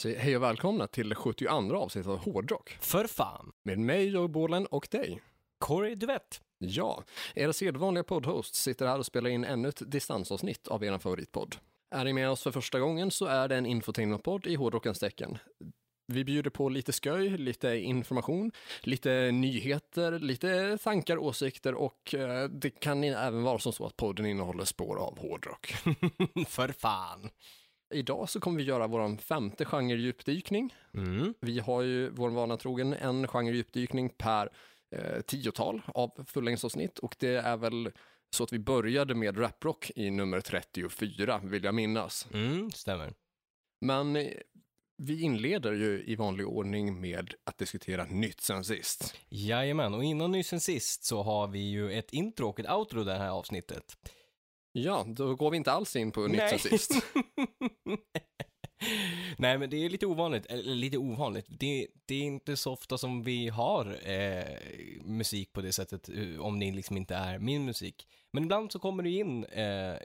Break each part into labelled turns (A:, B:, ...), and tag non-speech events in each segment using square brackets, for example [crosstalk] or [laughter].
A: Så hej och välkomna till det 72 avsnittet av Hårdrock.
B: För fan.
A: Med mig, Joe Borland och dig.
B: Corey Duvett.
A: Ja, era sedvanliga poddhost sitter här och spelar in ännu ett distansavsnitt av er favoritpodd. Är ni med oss för första gången så är det en infotainmentpodd i hårdrockens tecken. Vi bjuder på lite sköj, lite information, lite nyheter, lite tankar, åsikter och eh, det kan även vara som så att podden innehåller spår av hårdrock. [laughs]
B: För fan.
A: Idag så kommer vi göra vår femte genre-djupdykning.
B: Mm.
A: Vi har ju vår vana trogen en genre-djupdykning per eh, tiotal av fullängdsavsnitt och det är väl så att vi började med raprock i nummer 34, vill jag minnas.
B: Mm, stämmer.
A: Men eh, vi inleder ju i vanlig ordning med att diskutera nytt sen sist.
B: Jajamän, och innan nyss sen sist så har vi ju ett intro och ett outro det här avsnittet.
A: Ja, då går vi inte alls in på nytt sen sist. [laughs]
B: Nej, men det är lite ovanligt, eller lite ovanligt. Det, det är inte så ofta som vi har eh, musik på det sättet, eh, om det liksom inte är min musik. Men ibland så kommer det in eh,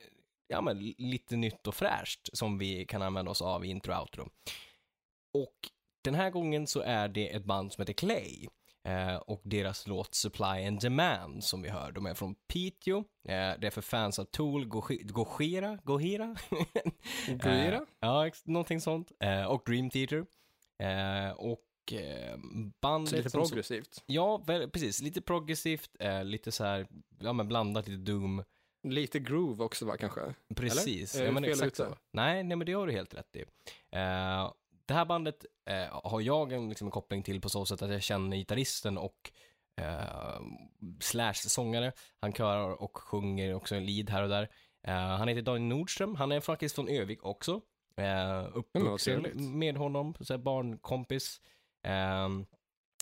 B: ja, men lite nytt och fräscht som vi kan använda oss av i intro och outro. Och den här gången så är det ett band som heter Clay. Eh, och deras låt Supply and Demand som vi hör. De är från Piteå. Eh, det är för fans av Tool, Gojira, Gojira? [laughs]
A: Gojira?
B: Eh, ja, någonting sånt. Eh, och Dream Theater. Eh, och eh, bandet...
A: Så lite progressivt.
B: Ja, väl, precis. Lite progressivt, lite så här, ja men blandat lite doom.
A: Lite groove också va, kanske?
B: Precis,
A: Eller?
B: ja men exakt så. Nej, nej men det har du helt rätt i det här bandet eh, har jag en, liksom, en koppling till på så sätt att jag känner gitarristen och eh, slash sångare. Han körar och sjunger också en lead här och där. Eh, han heter Daniel Nordström, han är faktiskt från Övik också. Eh, uppvuxen med honom, så barnkompis. Eh,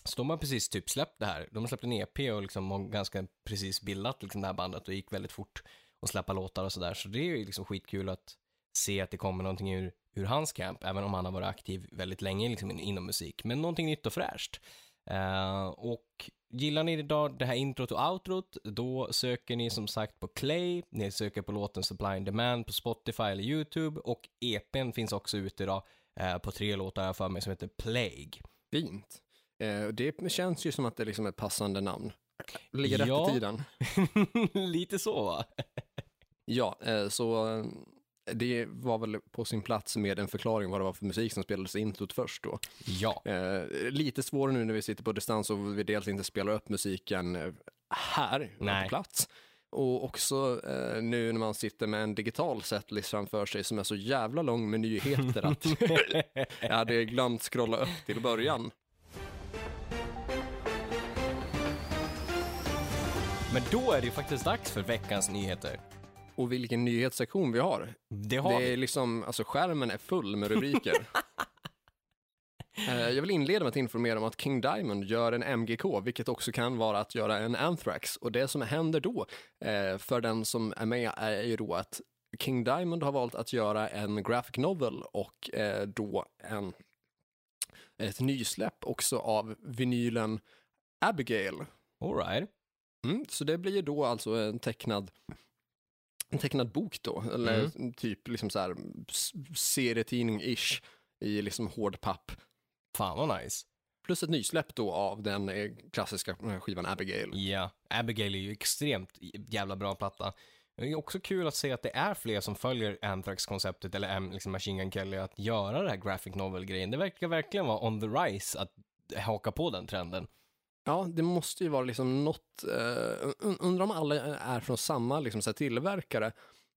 B: så de har precis typ släppt det här. De har släppt en EP och liksom har ganska precis bildat liksom det här bandet och gick väldigt fort att släppa låtar och sådär. Så det är ju liksom skitkul att se att det kommer någonting ur ur hans camp, även om han har varit aktiv väldigt länge liksom, inom musik. Men någonting nytt och fräscht. Uh, och gillar ni idag det här introt och outrot, då söker ni som sagt på Clay, ni söker på låten Supply and Demand på Spotify eller YouTube och EPn finns också ute idag uh, på tre låtar för mig som heter Plague.
A: Fint. Uh, det känns ju som att det liksom är ett passande namn. Ligger
B: ja.
A: rätt i tiden. [laughs]
B: Lite så va?
A: ja, så det var väl på sin plats med en förklaring vad det var för musik som spelades i introt först då.
B: Ja.
A: Eh, lite svårare nu när vi sitter på distans och vi dels inte spelar upp musiken eh, här
B: Nej.
A: på plats. Och också eh, nu när man sitter med en digital setlist framför sig som är så jävla lång med nyheter att [laughs] jag hade glömt scrolla upp till början.
B: Men då är det ju faktiskt dags för veckans nyheter.
A: Och vilken nyhetssektion vi har.
B: Det har
A: det är
B: vi.
A: liksom, alltså skärmen är full med rubriker. [laughs] Eh, jag vill inleda med att informera om att King Diamond gör en MGK, vilket också kan vara att göra en Anthrax. Och det som händer då, eh, för den som är med, är ju då att King Diamond har valt att göra en graphic novel och eh, då en, ett nysläpp också av vinylen Abigail.
B: All right.
A: Mm, så det blir då alltså en tecknad en tecknad bok då, eller mm. typ liksom så här serietidning-ish i liksom hård papp.
B: Fan vad nice.
A: Plus ett nysläpp då av den eh, klassiska eh, skivan Abigail.
B: Ja, Abigail är ju extremt jävla bra platta. Det är också kul att se att det är fler som följer Anthrax-konceptet, eller liksom Machine Gun Kelly, att göra det här graphic novel-grejen. Det verkar verkligen vara on the rise att haka på den trenden.
A: Ja, det måste ju vara liksom något, uh, undrar om alla är från samma liksom, så tillverkare,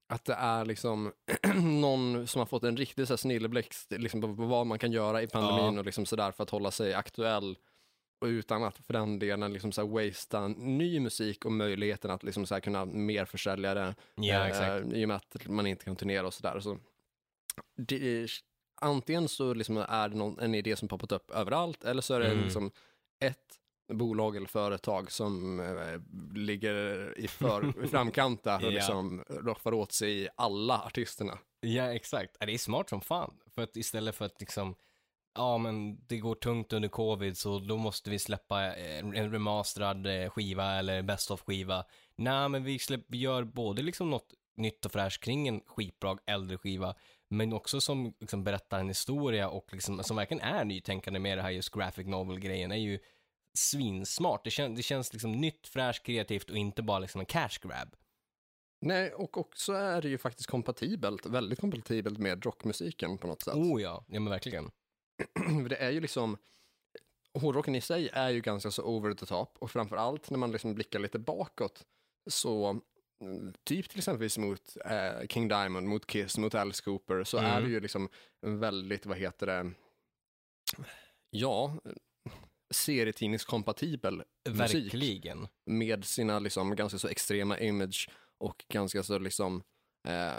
A: att det är liksom [clears throat] någon som har fått en riktig så här, snilleblixt liksom, på vad man kan göra i pandemin ja. och liksom sådär för att hålla sig aktuell och utan att för den delen liksom så här wastea ny musik och möjligheten att liksom så här kunna mer försälja det.
B: Ja, exakt.
A: I och med att man inte kan turnera och sådär. Så det, antingen så liksom är det någon, en idé som poppat upp överallt eller så är det mm. liksom ett bolag eller företag som eh, ligger i, för, [laughs] i framkant där och
B: Ja.
A: liksom roffar åt sig alla artisterna.
B: Ja, exakt. Det är smart som fan. För att istället för att liksom, ja men det går tungt under covid så då måste vi släppa eh, en remasterad eh, skiva eller best of skiva. Nej, men vi, släpp, vi gör både liksom något nytt och fräscht kring en skitbra äldre skiva, men också som liksom berättar en historia och liksom, som verkligen är nytänkande med det här just graphic novel-grejen är ju svinsmart. Det, kän, det känns liksom nytt, fräscht, kreativt och inte bara liksom en cash grab.
A: Nej, och också är det ju faktiskt kompatibelt, väldigt kompatibelt med rockmusiken på något sätt.
B: Oh ja, ja men verkligen. [clears throat]
A: För det är ju liksom, hårdrocken i sig är ju ganska så over the top och framför allt när man liksom blickar lite bakåt så mm, typ till exempel mot eh, King Diamond, mot Kiss, mot Alice Cooper så
B: Mm.
A: är det ju liksom väldigt, vad heter det, ja, serietidningskompatibel musik
B: Verkligen.
A: med sina liksom ganska så extrema image och ganska så liksom eh,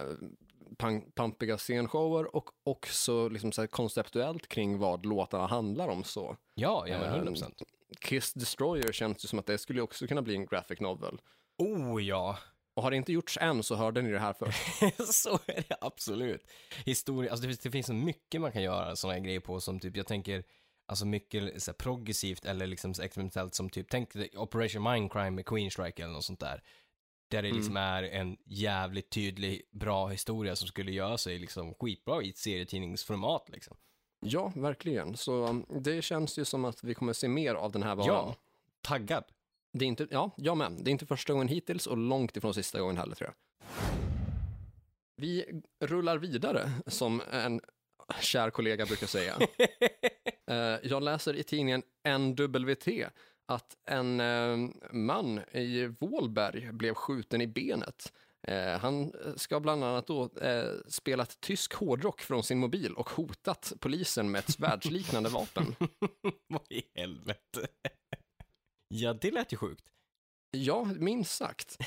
A: pampiga scenshower och också liksom så konceptuellt kring vad låtarna handlar om så.
B: Ja, ja men
A: Ehm,
B: 100%.
A: Kiss Destroyer känns ju som att det skulle också kunna bli en graphic novel.
B: Oh ja,
A: Och har det inte gjorts än så hörde ni det här först. [laughs]
B: så är det absolut. Historia, alltså det finns, det finns så mycket man kan göra sådana här grejer på som typ, jag tänker, alltså mycket så här, progressivt eller liksom experimentellt som typ, tänk Operation Mindcrime med Queen Strike eller något sånt där. Där det liksom är en jävligt tydlig, bra historia som skulle göra sig liksom skitbra i ett serietidningsformat liksom.
A: Ja, verkligen. Så um, det känns ju som att vi kommer se mer av den här varan.
B: Ja, taggad.
A: Det är inte, ja, jag med. Det är inte första gången hittills och långt ifrån sista gången heller tror jag. Vi rullar vidare, som en kär kollega brukar säga. [laughs] Eh, jag läser i tidningen NWT att en eh, man i Vålberg blev skjuten i benet. Eh, han ska bland annat då spelat tysk hårdrock från sin mobil och hotat polisen med ett svärdsliknande vapen. [laughs]
B: Vad i helvete. [laughs] ja, det lät ju sjukt.
A: Ja, minst sagt.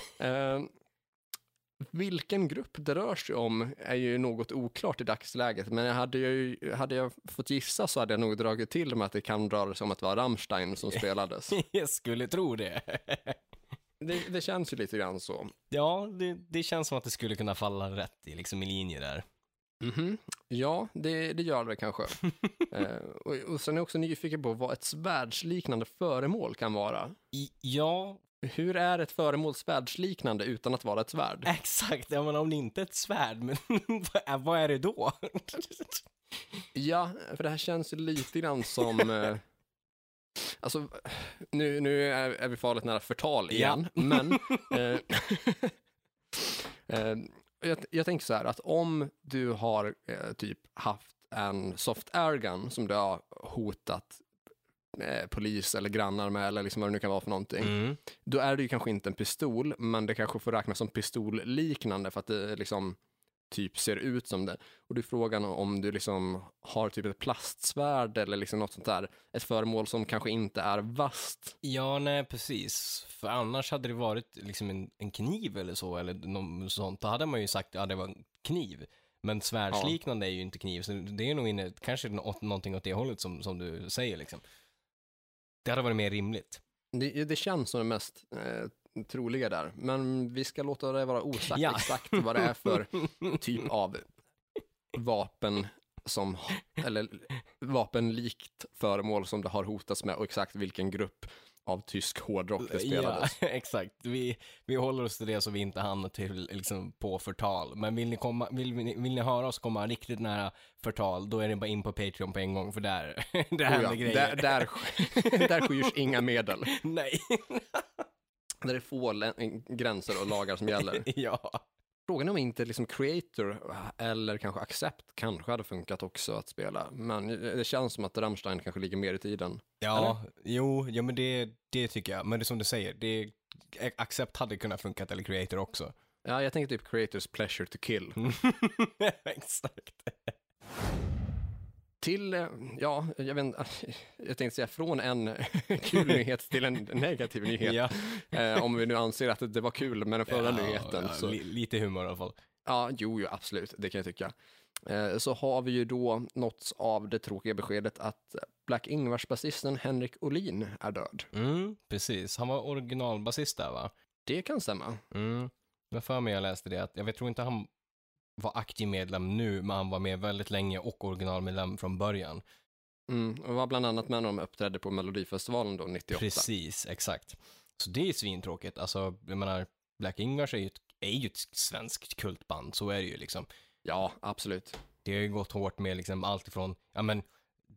A: Vilken grupp det rör sig om är ju något oklart i dagsläget, men jag hade, ju, hade jag fått gissa så hade jag nog dragit till med att det kan röra sig om att det var Rammstein som spelades. [laughs]
B: Jag skulle tro det.
A: Det, det känns ju lite grann så.
B: Ja, det, det känns som att det skulle kunna falla rätt i, liksom i linje där.
A: Mhm. Ja, det, det gör det kanske. [laughs] eh, och, och sen är jag också nyfiken på vad ett svärdsliknande föremål kan vara.
B: I, ja,
A: Hur är ett föremål svärdsliknande utan att vara ett svärd?
B: exakt. Ja, men om det inte är ett svärd, men [laughs] vad är- det då? [laughs]
A: Ja, för det här känns ju lite grann som... Eh, alltså, nu, nu är, är vi farligt nära förtal igen, men... Eh, eh, jag, jag tänker så här, att om du har eh, typ haft en soft airgun som du har hotat eh, polis eller grannar med, eller liksom vad det nu kan vara för någonting,
B: Mm.
A: då är det ju kanske inte en pistol, men det kanske får räknas som pistolliknande för att det liksom typ ser ut som det. Och det är frågan om du liksom har typ ett plastsvärd eller liksom något sånt där, ett föremål som kanske inte är vasst.
B: Ja, nej, precis. För annars hade det varit liksom en, en kniv eller så, eller något sånt. Då hade man ju sagt, ja, det var en kniv. Men svärdsliknande är ju inte kniv, så det är nog inne, kanske nå- någonting åt det hållet som, som du säger liksom. Det hade varit mer rimligt.
A: Det, det känns som det mest eh, troliga där, men vi ska låta det vara osagt [laughs]
B: Ja.
A: exakt vad det är för typ av vapen som, eller vapenlikt föremål som det har hotats med och exakt vilken grupp av tysk hårdrock det spelades.
B: Ja, [laughs] exakt. Vi, vi håller oss till det så vi inte hamnar till, liksom, på förtal. Men vill ni, komma, vill, ni- vill ni höra oss komma riktigt nära förtal, då är det bara in på Patreon på en gång, för där, [laughs] där
A: Oh
B: händer
A: ja,
B: grejer.
A: där, där, där skyrs inga medel.
B: Nej.
A: Där är få lä- gränser och lagar som gäller. [laughs]
B: ja.
A: Frågan är om inte liksom Creator eller kanske Accept kanske hade funkat också att spela. Men det känns som att Rammstein kanske ligger mer i tiden.
B: Ja, jo, ja men det, det tycker jag. Men det är som du säger, det, Accept hade kunnat funka eller Creator också.
A: Ja, jag tänker typ Creators Pleasure to Kill. [laughs]
B: Exakt.
A: Till, eh, ja, jag vet [laughs] jag tänkte säga från en [laughs] kul [laughs] nyhet till en negativ nyhet.
B: Ja.
A: Eh, om vi nu anser att det var kul med den förra
B: ja,
A: nyheten.
B: ja,
A: Så,
B: li, lite humor i alla fall.
A: ja, jo, jo, absolut, det kan jag tycka. eh, så har vi ju då nåtts av det tråkiga beskedet att Black Ingvars-basisten Henrik Olin är död.
B: Mm, precis. Han var originalbasist där va?
A: Det kan stämma.
B: Mm. Jag för mig jag läste det att, jag tror inte han var aktiv medlem nu, men han var med väldigt länge och originalmedlem från början.
A: Mm, och var bland annat med när de uppträdde på Melodifestivalen då, 98.
B: Precis, exakt. Så det är svintråkigt. Alltså, jag menar, Black Ingvars är ju ett, är ju ett svenskt kultband, så är det ju liksom.
A: Ja, absolut.
B: Det har ju gått hårt med liksom allt ifrån, ja men,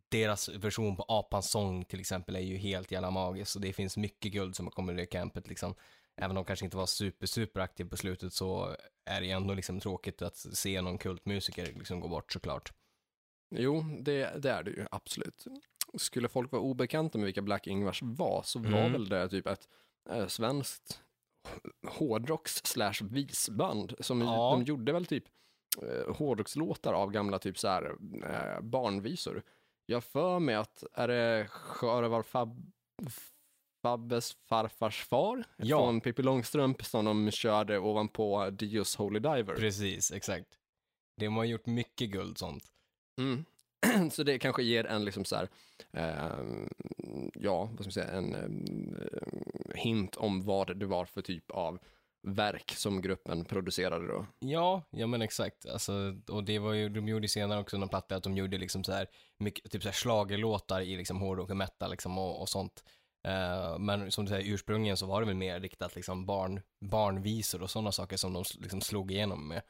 B: deras version på Apans sång till exempel är ju helt jävla magisk och det finns mycket guld som har kommit i det campet liksom. Även om de kanske inte var super, super aktiv på slutet så är det ändå liksom tråkigt att se någon kultmusiker liksom gå bort såklart.
A: Jo, det, det är det ju absolut. Skulle folk vara obekanta med vilka Black Ingvars var så var
B: Mm.
A: väl det typ ett eh, svenskt hårdrocks slash visband som
B: Ja.
A: de gjorde väl typ eh, hårdrockslåtar av gamla typ så här eh, barnvisor. Jag för mig att är det Skörevar Fab Fabbes farfars far
B: Ja.
A: från Pippi Långstrump som de körde ovanpå Dios Holy Diver.
B: Precis, exakt. De har gjort mycket guld sånt.
A: Mm. [clears throat] Så det kanske ger en liksom så här, eh, ja, vad ska man säga, en eh, hint om vad det var för typ av verk som gruppen producerade då.
B: Ja, ja men exakt. Alltså, och det var ju, de gjorde senare också någon platta att de gjorde liksom så här, mycket, typ så här schlagerlåtar i liksom hårdrock och metal liksom och, och sånt. Eh, men som du säger, ursprungligen så var det väl mer riktat liksom barn, barnvisor och sådana saker som de liksom slog igenom med.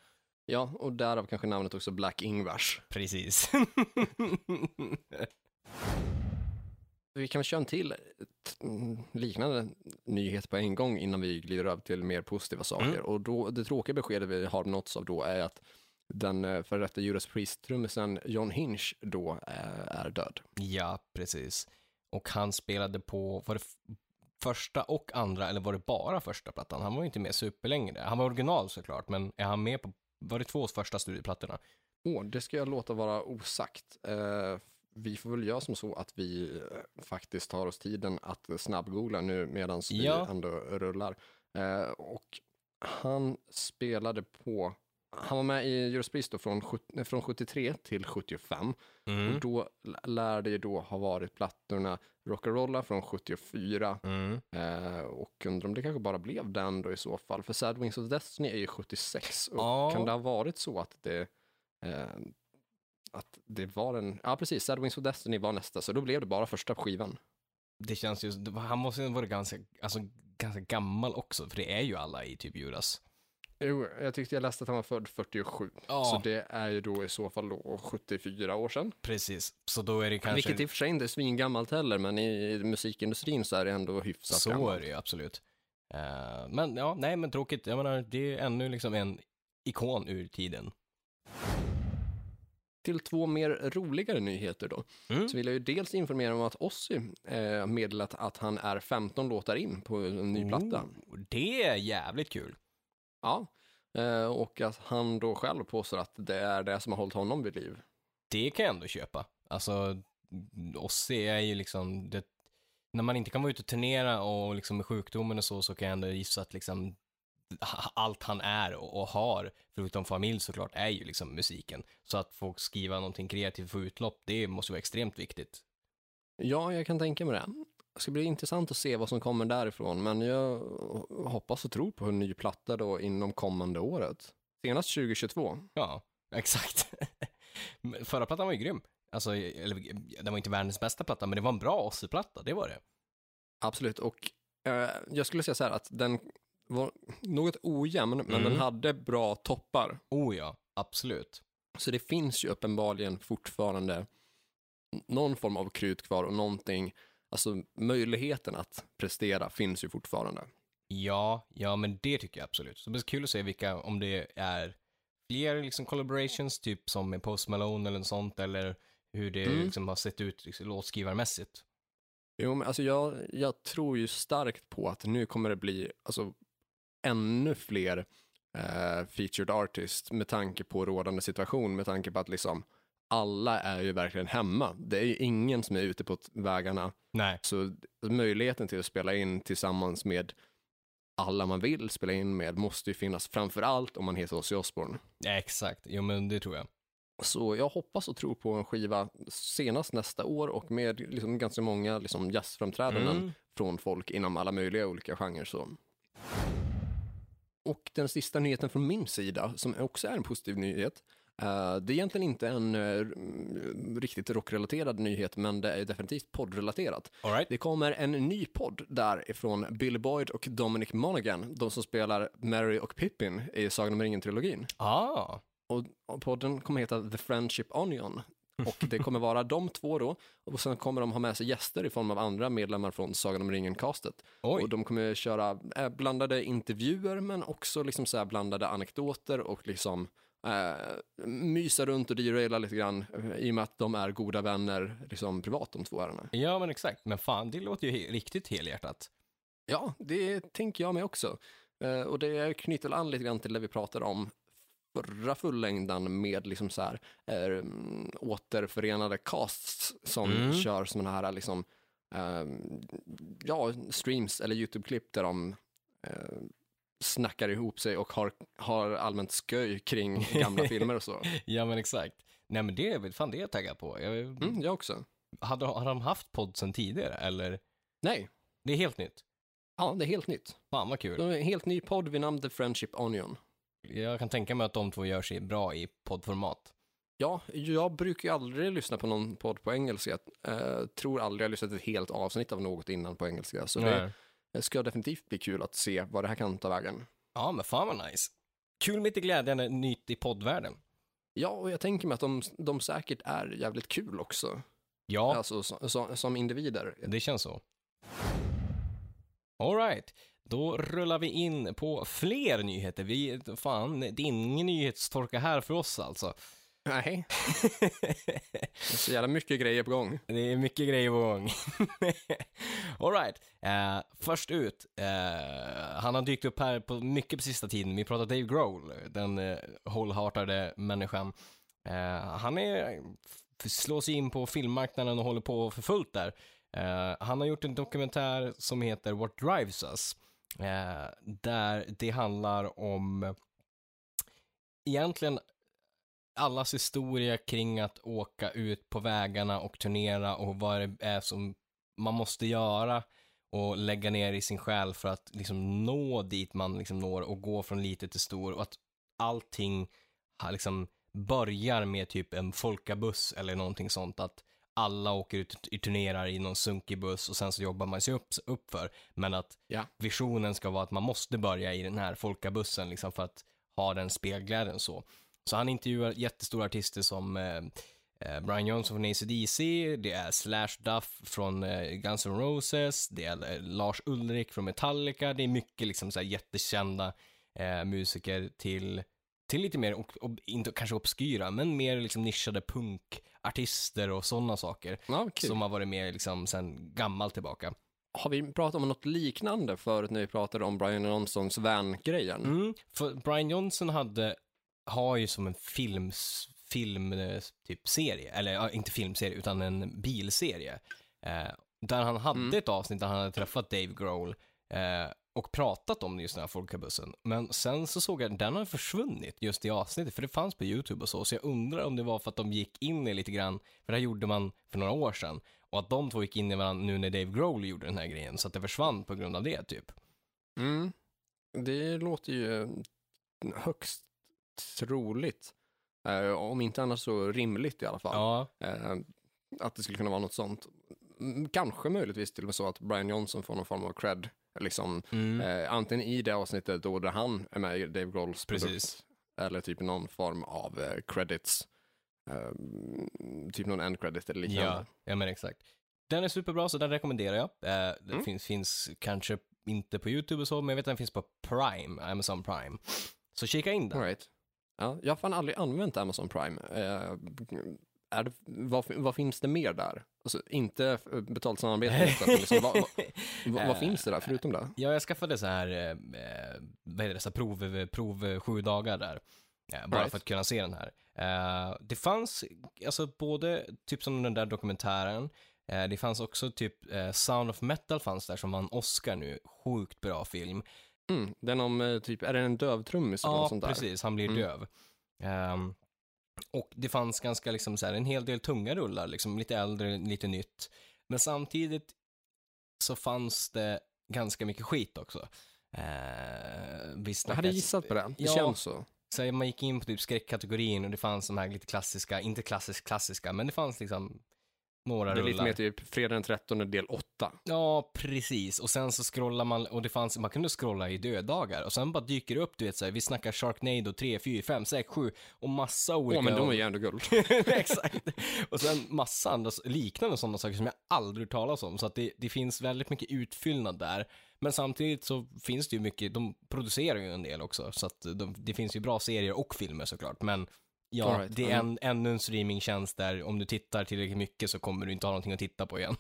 A: Ja, och därav kanske namnet också Black Ingvars.
B: Precis. [laughs]
A: Vi kan väl köra en till mm, liknande nyhet på en gång innan vi glider över till mer positiva saker.
B: Mm.
A: Och då, det tråkiga beskedet vi har nåtts av då är att den eh, före detta Judas Priest-trummisen John Hinch då eh, är död.
B: ja, precis. Och han spelade på, var det första och andra, eller var det bara första plattan? Han var ju inte med superlänge. Han var original såklart, men är han med på, var det två första studioplattorna?
A: Åh, det ska jag låta vara osagt. Eh, vi får väl göra som så att vi eh, faktiskt tar oss tiden att snabbgoogla nu medan
B: Ja.
A: vi ändå rullar. Eh, och han spelade på, han var med i Priest då från, från 73 till 75.
B: Mm.
A: Och då lär det ju då ha varit plattorna Rock'n'Rolla från 74
B: Mm.
A: eh, och undrar om det kanske bara blev den då i så fall. För Sad Wings of Destiny är ju 76 och
B: Ja.
A: kan det ha varit så att det eh, att det var en, ja precis, Sad Wings of Destiny var nästa, så då blev det bara första skivan.
B: Det känns ju, han måste ju ha varit ganska, alltså, ganska gammal också, för det är ju alla i typ Judas.
A: Jo, jag tyckte jag läste att han var född 47,
B: Ja.
A: så det är ju då i så fall då 74 år sedan.
B: Precis, så då är det kanske...
A: Vilket i och för sig inte är svingammalt heller, men i, musikindustrin så är det ändå hyfsat
B: så
A: gammalt.
B: är det ju absolut. Eh, men ja, nej men tråkigt. Jag menar, det är ännu liksom en ikon ur tiden.
A: Till två mer roligare nyheter då.
B: Mm.
A: Så vill jag ju dels informera om att Ozzy eh, meddelat att han är 15 låtar in på en ny platta.
B: Oh, det är jävligt kul.
A: Ja, eh, och att han då själv påstår att det är det som har hållit honom vid liv.
B: Det kan jag ändå köpa. Alltså, Ozzy är ju liksom, det, när man inte kan vara ute och turnera och liksom med sjukdomen och så, så kan jag ändå gissa att liksom allt han är och, och har, förutom familj såklart, är ju liksom musiken. Så att få skriva någonting kreativt få utlopp, det måste vara extremt viktigt.
A: Ja, jag kan tänka mig det. Det ska bli intressant att se vad som kommer därifrån, men jag hoppas och tror på en ny platta då inom kommande året. Senast 2022.
B: Ja, exakt. [laughs] Förra plattan var ju grym. Alltså, eller, den var inte världens bästa platta, men det var en bra Ozzy-platta, det var det.
A: Absolut, och eh, jag skulle säga så här att den var något ojämn, men
B: Mm.
A: den hade bra toppar.
B: Oh ja, absolut.
A: Så det finns ju uppenbarligen fortfarande någon form av krut kvar och någonting, alltså möjligheten att prestera finns ju fortfarande.
B: Ja, ja men det tycker jag absolut. Så det blir kul att se vilka, om det är fler liksom collaborations, typ som med Post Malone eller något sånt, eller hur det
A: Mm.
B: liksom har sett ut liksom, låtskrivarmässigt.
A: Jo, men alltså jag, jag tror ju starkt på att nu kommer det bli alltså, ännu fler eh, featured artists med tanke på rådande situation, med tanke på att liksom alla är ju verkligen hemma. Det är ju ingen som är ute på vägarna.
B: Nej.
A: Så möjligheten till att spela in tillsammans med alla man vill spela in med måste ju finnas, framför allt om man heter Ozzy Osbourne.
B: Exakt, jo men det tror jag.
A: Så jag hoppas och tror på en skiva senast nästa år och med liksom ganska många liksom jazzframträdanden
B: Mm.
A: från folk inom alla möjliga olika genrer. Så. Och den sista nyheten från min sida, som också är en positiv nyhet, det är egentligen inte en eh, mm, riktigt rockrelaterad nyhet, men det är definitivt poddrelaterat.
B: Right.
A: Det kommer en ny podd därifrån Bill Boyd och Dominic Monaghan, de som spelar Mary och Pippin i Sagan om ringen-trilogin.
B: Ah.
A: Och, podden kommer heta The Friendship Onion. Och det kommer vara [laughs] de två då, och sen kommer de ha med sig gäster i form av andra medlemmar från Sagan om ringen-castet. Och de kommer köra eh, blandade intervjuer, men också liksom så blandade anekdoter och liksom eh, mysa runt och deraila lite grann, eh, i och med att de är goda vänner liksom privat, de två herrarna.
B: Ja, men exakt. Men fan, det låter ju he- riktigt helhjärtat.
A: Ja, det tänker jag mig också. Eh, och det knyter an lite grann till det vi pratade om förra fullängdan med liksom så här, eh, återförenade casts som
B: Mm.
A: kör sådana här liksom, eh, ja, streams eller YouTube-klipp där de eh, snackar ihop sig och har, har allmänt sköj kring gamla [laughs] filmer och så.
B: Ja, men exakt. Nej, men det är fan det jag taggar på. Jag,
A: Mm, jag också.
B: hade, hade de haft podd sen tidigare, eller?
A: Nej,
B: Det är helt nytt.
A: ja, det är helt nytt.
B: Fan vad kul.
A: En helt ny podd vid namn The Friendship Onion.
B: Jag kan tänka mig att de två gör sig bra i poddformat.
A: Ja, jag brukar ju aldrig lyssna på någon podd på engelska. Uh, tror aldrig jag lyssnat ett helt avsnitt av något innan på engelska. Så
B: Nej.
A: det ska definitivt bli kul att se vad det här kan ta vägen.
B: Ja, men fan vad nice. Kul med lite glädjande nytt i poddvärlden.
A: Ja, och jag tänker mig att de, de säkert är jävligt kul också.
B: Ja,
A: Alltså så, så, som individer.
B: det känns så. Alright, då rullar vi in på fler nyheter. Vi, fan, det är ingen nyhetstorka här för oss alltså.
A: Nej, [laughs] det är så jävla mycket grejer på gång.
B: Det är mycket grejer på gång. [laughs] Alright, eh, först ut. Eh, han har dykt upp här på mycket på sista tiden. Vi pratar Dave Grohl, den eh, wholeheartade människan. Eh, han är, slår sig in på filmmarknaden och håller på för fullt där. Eh, han har gjort en dokumentär som heter What Drives Us. Eh, där det handlar om egentligen allas historia kring att åka ut på vägarna och turnera och vad det är som man måste göra och lägga ner i sin själ för att liksom nå dit man liksom når och gå från lite till stor och att allting liksom börjar med typ en folkabuss eller någonting sånt att alla åker ut i turnerar i någon sunkig buss och sen så jobbar man sig upp, upp för. Men att
A: Ja.
B: visionen ska vara att man måste börja i den här folkabussen liksom för att ha den spelglädjen så. Så han intervjuar jättestora artister som eh, eh, Brian Johnson från AC/DC, det är Slash Duff från eh, Guns N' Roses, det är eh, Lars Ulrik från Metallica, det är mycket liksom så jättekända eh, musiker till, till lite mer, och, och, inte kanske obskyra, men mer liksom nischade punkartister och sådana saker
A: Ja,
B: som har varit med liksom sen gammalt tillbaka.
A: Har vi pratat om något liknande förut när vi pratade om Brian Johnsons van-grejen?
B: Mm, för Brian Johnson hade, har ju som en films, film, eh, typ serie, eller inte filmserie, utan en bilserie. Eh, där han hade
A: Mm.
B: ett avsnitt där han hade träffat Dave Grohl eh, och pratat om just den här folkabussen. Men sen så såg jag att den har försvunnit, just det avsnittet, för det fanns på YouTube och så. Så jag undrar om det var för att de gick in i lite grann, för det här gjorde man för några år sedan. Och att de två gick in i varandra nu när Dave Grohl gjorde den här grejen, så att det försvann på grund av det, typ.
A: Mm. Det låter ju högst troligt. Eh, om inte annars så rimligt i alla fall.
B: Ja,
A: Eh, att det skulle kunna vara något sånt. Mm, Kanske möjligtvis till och med så att Brian Johnson får någon form av cred. Liksom,
B: mm.
A: eh, antingen i det avsnittet då där han är med i Dave Grohls
B: Precis.
A: produkt. Eller typ någon form av eh, credits. Eh, typ någon end credit eller liknande.
B: Ja, ja men exakt. Den är superbra så den rekommenderar jag. Eh, den
A: Mm.
B: finns, finns kanske inte på YouTube och så, men jag vet att den finns på Prime, Amazon Prime. Så kika in den.
A: All right. Ja, jag har fan aldrig använt Amazon Prime. Eh, är det, vad, vad finns det mer där? Alltså, inte betalt samarbete, liksom, vad, vad, vad, finns det där förutom det?
B: Ja, jag skaffade så här, eh, eh, vad heter det, så prov, prov sju dagar där. Eh, bara
A: Right.
B: för att kunna se den här. Eh, det fanns, alltså både typ som den där dokumentären, eh, det fanns också typ eh, Sound of Metal fanns där som vann Oscar nu. Sjukt bra film.
A: Mm, den om, eh, typ, är det en dövtrummis eller
B: Ja,
A: något sånt där?
B: precis. Han blir
A: Mm.
B: döv. Ehm, Och det fanns ganska liksom så här, en hel del tunga rullar, liksom lite äldre, lite nytt. Men samtidigt så fanns det ganska mycket skit också. Eh, vi
A: Jag hade gissat på det. Det
B: Ja.
A: känns så.
B: så man gick in på typ skräckkategorin och det fanns de här lite klassiska, inte klassiskt klassiska, men det fanns liksom några
A: Det är lite mer typ fredag den 13 del 8.
B: Ja, precis. Och sen så scrollar man, och det fanns, man kunde scrolla i döddagar. Och sen bara dyker det upp, du vet såhär, vi snackar Sharknado 3, 4, 5, 6, 7 och massa olika.
A: Åh, men de är ju ändå guld. [laughs]
B: Exakt. Och sen massa andra liknande sådana saker som jag aldrig talas om. Så att det, det finns väldigt mycket utfyllnad där. Men samtidigt så finns det ju mycket, de producerar ju en del också. Så att de, det finns ju bra serier och filmer såklart. Men ja,
A: right,
B: det är en, ännu en streamingtjänst där om du tittar tillräckligt mycket så kommer du inte ha någonting att titta på igen.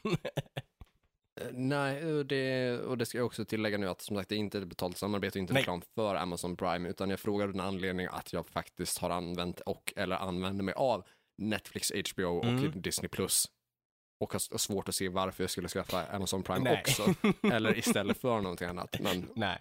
A: Eh, Nej, och det, och det ska jag också tillägga nu att som sagt det är inte ett betalt samarbete och inte
B: Nej.
A: reklam för Amazon Prime, utan jag frågar den anledning att jag faktiskt har använt och eller använder mig av Netflix, HBO och
B: Mm.
A: Disney Plus. Och har svårt att se varför jag skulle skaffa Amazon Prime
B: Nej.
A: också. [laughs] Eller istället för någonting annat. Men
B: Nej.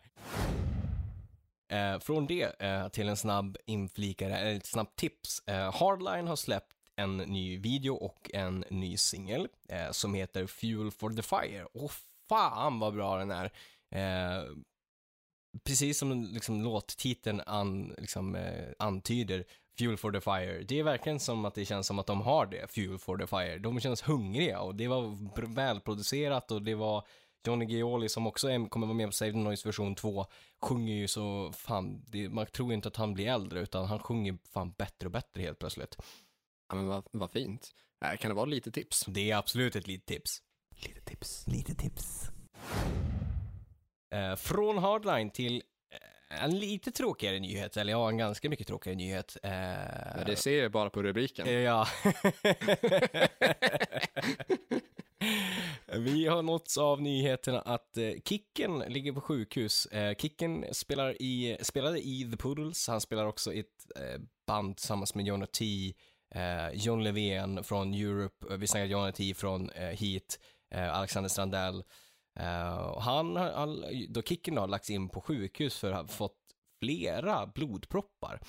B: Eh, från det eh, till en snabb inflikare, eller ett snabbt tips. Eh, Hardline har släppt en ny video och en ny singel eh, som heter Fuel for the Fire. Och fan vad bra den är. Eh, precis som liksom, låttiteln an, liksom, eh, antyder, Fuel for the Fire. Det är verkligen som att det känns som att de har det, Fuel for the Fire. De känns hungriga och det var välproducerat och det var Johnny Gioli som också är, kommer vara med på Save the Noise version 2 sjunger ju så, fan, det, man tror inte att han blir äldre utan han sjunger fan bättre och bättre helt plötsligt.
A: Ja, men vad, vad fint. Äh, kan det vara lite tips?
B: Det är absolut ett litet tips.
A: Lite tips.
C: Lite tips.
B: Eh, från Hardline till eh, en lite tråkigare nyhet, eller ja, en ganska mycket tråkigare nyhet. Eh,
A: Ja, det ser jag bara på rubriken.
B: Eh, Ja. [laughs] [laughs] [laughs] Vi har nåtts av nyheterna att eh, Kicken ligger på sjukhus. Eh, Kicken spelar i, spelade i The Poodles, han spelar också i ett eh, band tillsammans med Jonah T, John Levén från Europe, vi snackar Jonah T från Heat, Alexander Strandell. Han har, då Kicken har lagts in på sjukhus för att ha fått flera blodproppar.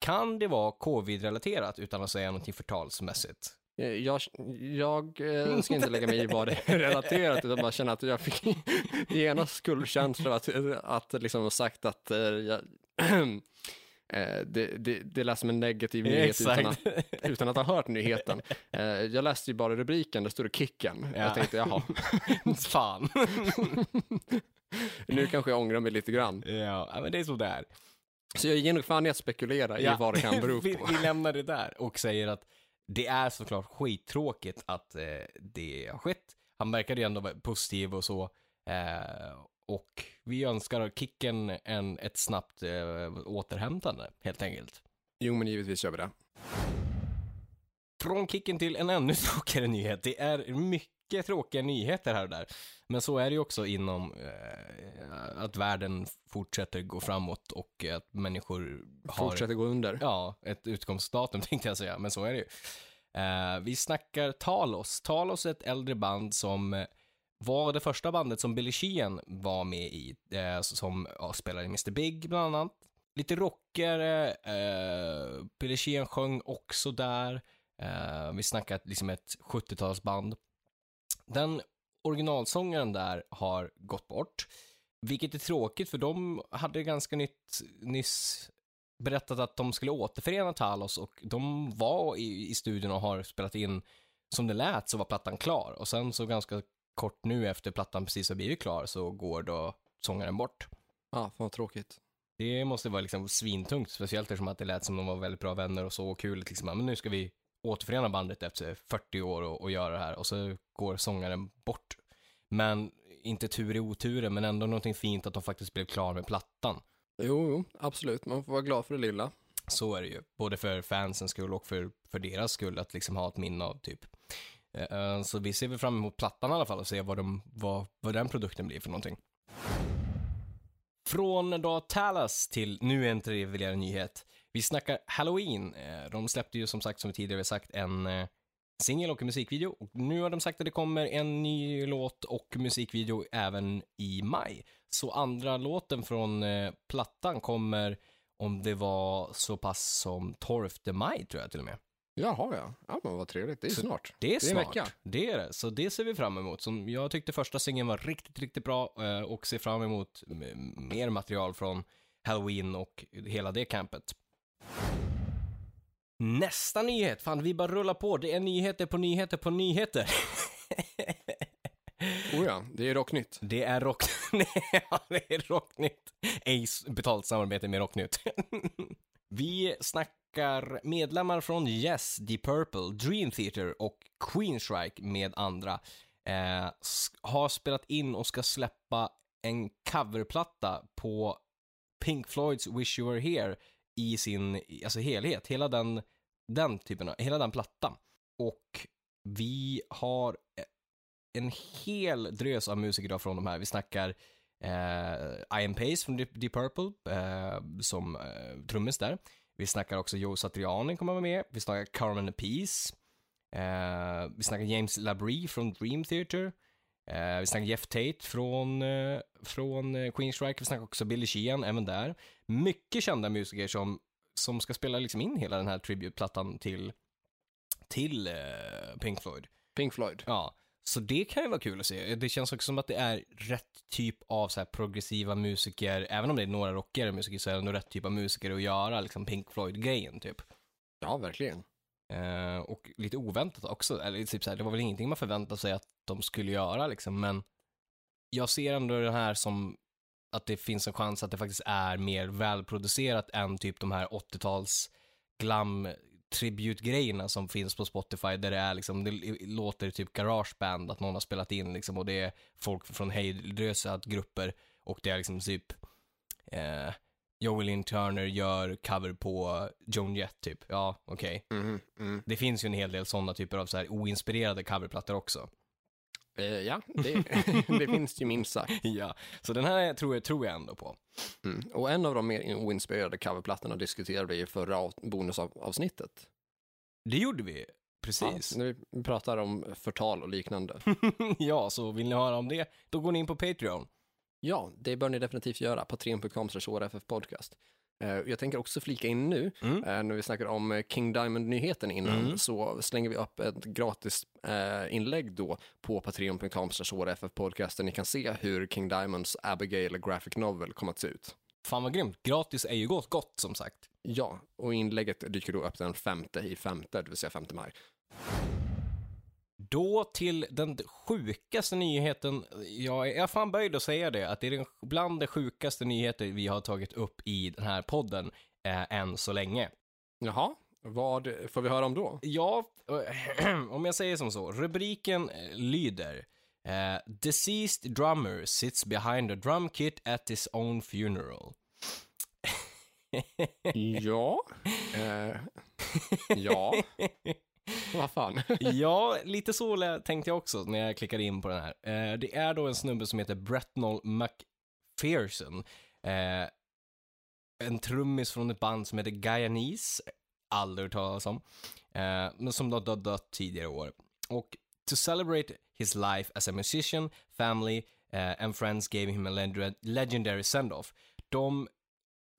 B: Kan det vara covid-relaterat utan att säga någonting förtalsmässigt?
A: Eh, Jag, jag eh, [laughs] ska inte lägga mig i vad det är relaterat, utan bara känna att jag fick [laughs] genast skuldkänsla att, att liksom sagt att eh, jag, [clears throat] det, det, det lät som en negativ nyhet utan att, [laughs] utan att ha hört nyheten. Jag läste ju bara rubriken, där stod det kicken.
B: Ja.
A: Jag tänkte, jaha,
B: Fan.
A: nu kanske jag ångrar mig lite grann.
B: ja, ja, men det är sådär.
A: Så jag ger nog fan i att spekulera i vad det kan bero
B: vi,
A: på.
B: vi lämnar det där och säger att det är såklart skittråkigt att eh, det har skett. Han verkade ju ändå vara positiv och så. Eh, och vi önskar Kicken en, ett snabbt eh, återhämtande, helt enkelt.
A: Jo, men givetvis gör vi det.
B: Från Kicken till en ännu tråkigare nyhet. Det är mycket tråkiga nyheter här och där. Men så är det ju också inom eh, att världen fortsätter gå framåt och att människor har
A: Fortsätter gå under.
B: Ja, ett utgångsdatum [laughs] tänkte jag säga, men så är det ju. Eh, vi snackar Talos. Talos är ett äldre band som eh, var det första bandet som Billy Sheehan var med i, eh, som ja, spelar i Mr. Big bland annat. Lite rockigare, eh, Billy Sheehan sjöng också där. Eh, vi snackar liksom ett 70-talsband. Den originalsångaren där har gått bort. Vilket är tråkigt för de hade ganska nytt, nyss berättat att de skulle återförena Talos och de var i, i studion och har spelat in som det lät så var plattan klar och sen så ganska kort nu efter plattan precis har blivit klar så går då sångaren bort.
A: Ja, fan vad tråkigt.
B: Det måste vara liksom svintungt, speciellt eftersom att det lät som de var väldigt bra vänner och så och kul liksom, men nu ska vi återförena bandet efter 40 år och, och göra det här och så går sångaren bort. Men inte tur i oturen, men ändå någonting fint att de faktiskt blev klar med plattan.
A: Jo, jo, absolut. Man får vara glad för det lilla.
B: Så är det ju, både för fansens skull och för, för deras skull att liksom ha ett minne av typ. Eh, eh, Så vi ser väl fram emot plattan i alla fall och se vad, de, vad, vad den produkten blir för någonting. Från då Talas till nu en trevligare nyhet. Vi snackar Halloween. Eh, De släppte ju som sagt, som vi tidigare sagt, en eh, singel och en musikvideo. Och nu har de sagt att det kommer en ny låt och musikvideo även i maj. Så andra låten från eh, plattan kommer om det var så pass som 12 maj tror jag till och med.
A: Jaha, ja. Ja, men vad trevligt. Det är
B: Så-
A: snart.
B: Det är
A: en
B: snart.
A: vecka.
B: Det är det. Så det ser vi fram emot. Som jag tyckte första singeln var riktigt, riktigt bra och ser fram emot mer material från Halloween och hela det campet. Nästa nyhet, fan vi bara rullar på. Det är nyheter på nyheter på nyheter. [laughs]
A: Oh ja, det är rocknytt.
B: Det är rock... [laughs] ja, det är Rocknytt. Ace betalt samarbete med Rocknytt. [laughs] Vi snackar medlemmar från Yes, Deep Purple, Dream Theater och Queensryche med andra. Eh, har spelat in och ska släppa en coverplatta på Pink Floyds Wish You Were Here i sin alltså helhet. Hela den, den typen av, hela den plattan. Och vi har eh, en hel drös av musiker idag från de här. Vi snackar eh, Ian Pace från Deep, Deep Purple eh, som eh, trummis där. Vi snackar också Joe Satriani kommer vara med. Vi snackar Carmen Peace. Eh, vi snackar James Labrie från Dream Theater. Eh, vi snackar Jeff Tate från, eh, från eh, Queensryche. Vi snackar också Billy Sheehan, även där. Mycket kända musiker som, som ska spela liksom in hela den här tributeplattan till, till eh, Pink Floyd.
A: Pink Floyd.
B: Ja, så det kan ju vara kul att se. Det känns också som att det är rätt typ av så progressiva musiker, även om det är några rockigare musiker så är det ändå rätt typ av musiker att göra liksom Pink Floyd-grejen typ.
A: Ja, verkligen.
B: Eh, och lite oväntat också, eller typ så här, det var väl ingenting man förväntade sig att de skulle göra liksom, men jag ser ändå det här som att det finns en chans att det faktiskt är mer välproducerat än typ de här 80-tals glam tribute-grejerna som finns på Spotify där det är liksom, det låter typ garageband att någon har spelat in liksom och det är folk från hejdlösa grupper och det är liksom typ eh, Joel Lynn Turner gör cover på Joan Jett typ. Ja, okej.
A: Mhm, mm.
B: Det finns ju en hel del sådana typer av så här oinspirerade coverplattor också.
A: Eh, ja, det, [laughs] det finns ju minst sagt.
B: ja, så den här tror jag, tror jag ändå på.
A: Mm. Och en av de mer oinspirerade coverplattorna diskuterade vi i förra av- bonusavsnittet.
B: Det gjorde vi, precis.
A: Ja, när vi pratar om förtal och liknande. [laughs]
B: Ja, så vill ni höra om det, då går ni in på Patreon.
A: Ja, det bör ni definitivt göra. Patreon.com podcast. Eh, Jag tänker också flika in nu,
B: Mm.
A: eh, när vi snackar om eh, King Diamond-nyheten innan,
B: Mm.
A: så slänger vi upp ett gratis inlägg då på patreon.com podcast där ni kan se hur King Diamonds Abigail Graphic Novel kommer att se ut.
B: Fan vad grymt, gratis är ju gott, gott som sagt.
A: Ja, och inlägget dyker då upp den femte i femte, det vill säga 5 maj.
B: Då till den sjukaste nyheten, jag är fan böjd att säga det, att det är den, bland de sjukaste nyheter vi har tagit upp i den här podden eh, än så länge.
A: Jaha, vad får vi höra om då?
B: Ja, [clears throat] om jag säger som så. Rubriken eh, lyder eh, Deceased drummer sits behind a drum kit at his own funeral.
A: Ja, [laughs] eh, ja, [laughs] [laughs] vad fan. [laughs]
B: ja, lite så tänkte jag också när jag klickade in på den här. Eh, det är då en snubbe som heter Bretnall McPherson. Eh, en trummis från ett band som heter Guyanese. Aldrig hört talas om. Eh, men som då har dött tidigare år. Och to celebrate his life as a musician, family eh, and friends gave him a leg- legendary send-off. De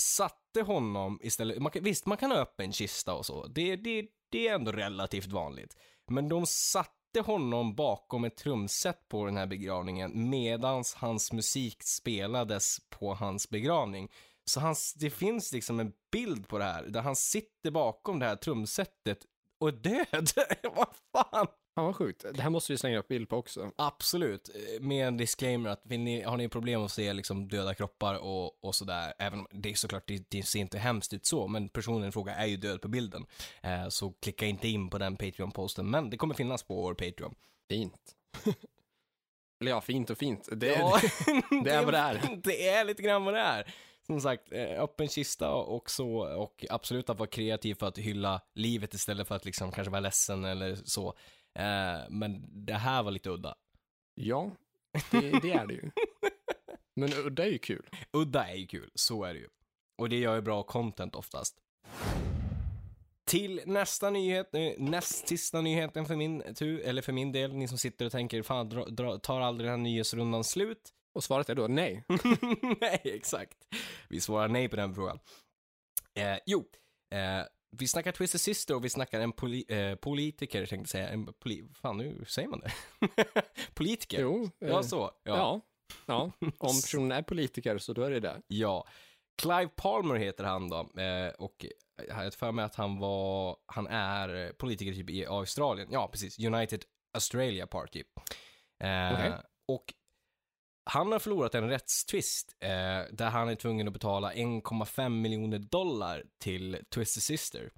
B: satte honom istället, man kan, visst man kan ha öppen kista och så, det, det, det är ändå relativt vanligt. Men de satte honom bakom ett trumset på den här begravningen medans hans musik spelades på hans begravning. Så hans, det finns liksom en bild på det här där han sitter bakom det här trumsetet och är död. [laughs] Vad fan?
A: Fan vad sjukt. Det här måste vi slänga upp bild på också.
B: Absolut, med en disclaimer att vill ni, har ni problem att se liksom döda kroppar och, och sådär, även om det är såklart, det, det ser inte hemskt ut så, men personen i fråga är ju död på bilden. Eh, så klicka inte in på den Patreon-posten, men det kommer finnas på vår Patreon.
A: Fint. [laughs] Eller ja, fint och fint. Det,
B: Ja, [laughs] [laughs]
A: det är vad det är.
B: Det är lite grann vad det är. Som sagt, eh, öppen kista och så, och absolut att vara kreativ för att hylla livet istället för att liksom kanske vara ledsen eller så. Eh, men det här var lite udda.
A: ja, det, det är det ju. [laughs] Men udda är ju kul.
B: Udda är ju kul, så är det ju. Och det gör ju bra content oftast. Till nästa nyhet, eh, näst sista nyheten för min tur, eller för min del, ni som sitter och tänker, fan, dra, dra, tar aldrig den här nyhetsrundan slut?
A: Och svaret är då nej. [laughs]
B: nej, exakt. Vi svarar nej på den frågan. Eh, jo, eh, vi snackar Twisted Sister och vi snackar en poli eh, politiker, tänkte säga. En poli fan, nu säger man det. [laughs] politiker.
A: Jo, eh,
B: Ja, så. Ja.
A: ja. ja. [laughs] Om personen är politiker så då är det det.
B: ja. Clive Palmer heter han då. Eh, och jag har för mig att han var, han är politiker typ i Australien. Ja, precis. United Australia Party. Eh,
A: Okej.
B: Och han har förlorat en rättstvist eh, där han är tvungen att betala 1,5 miljoner dollar till Twisted Sister.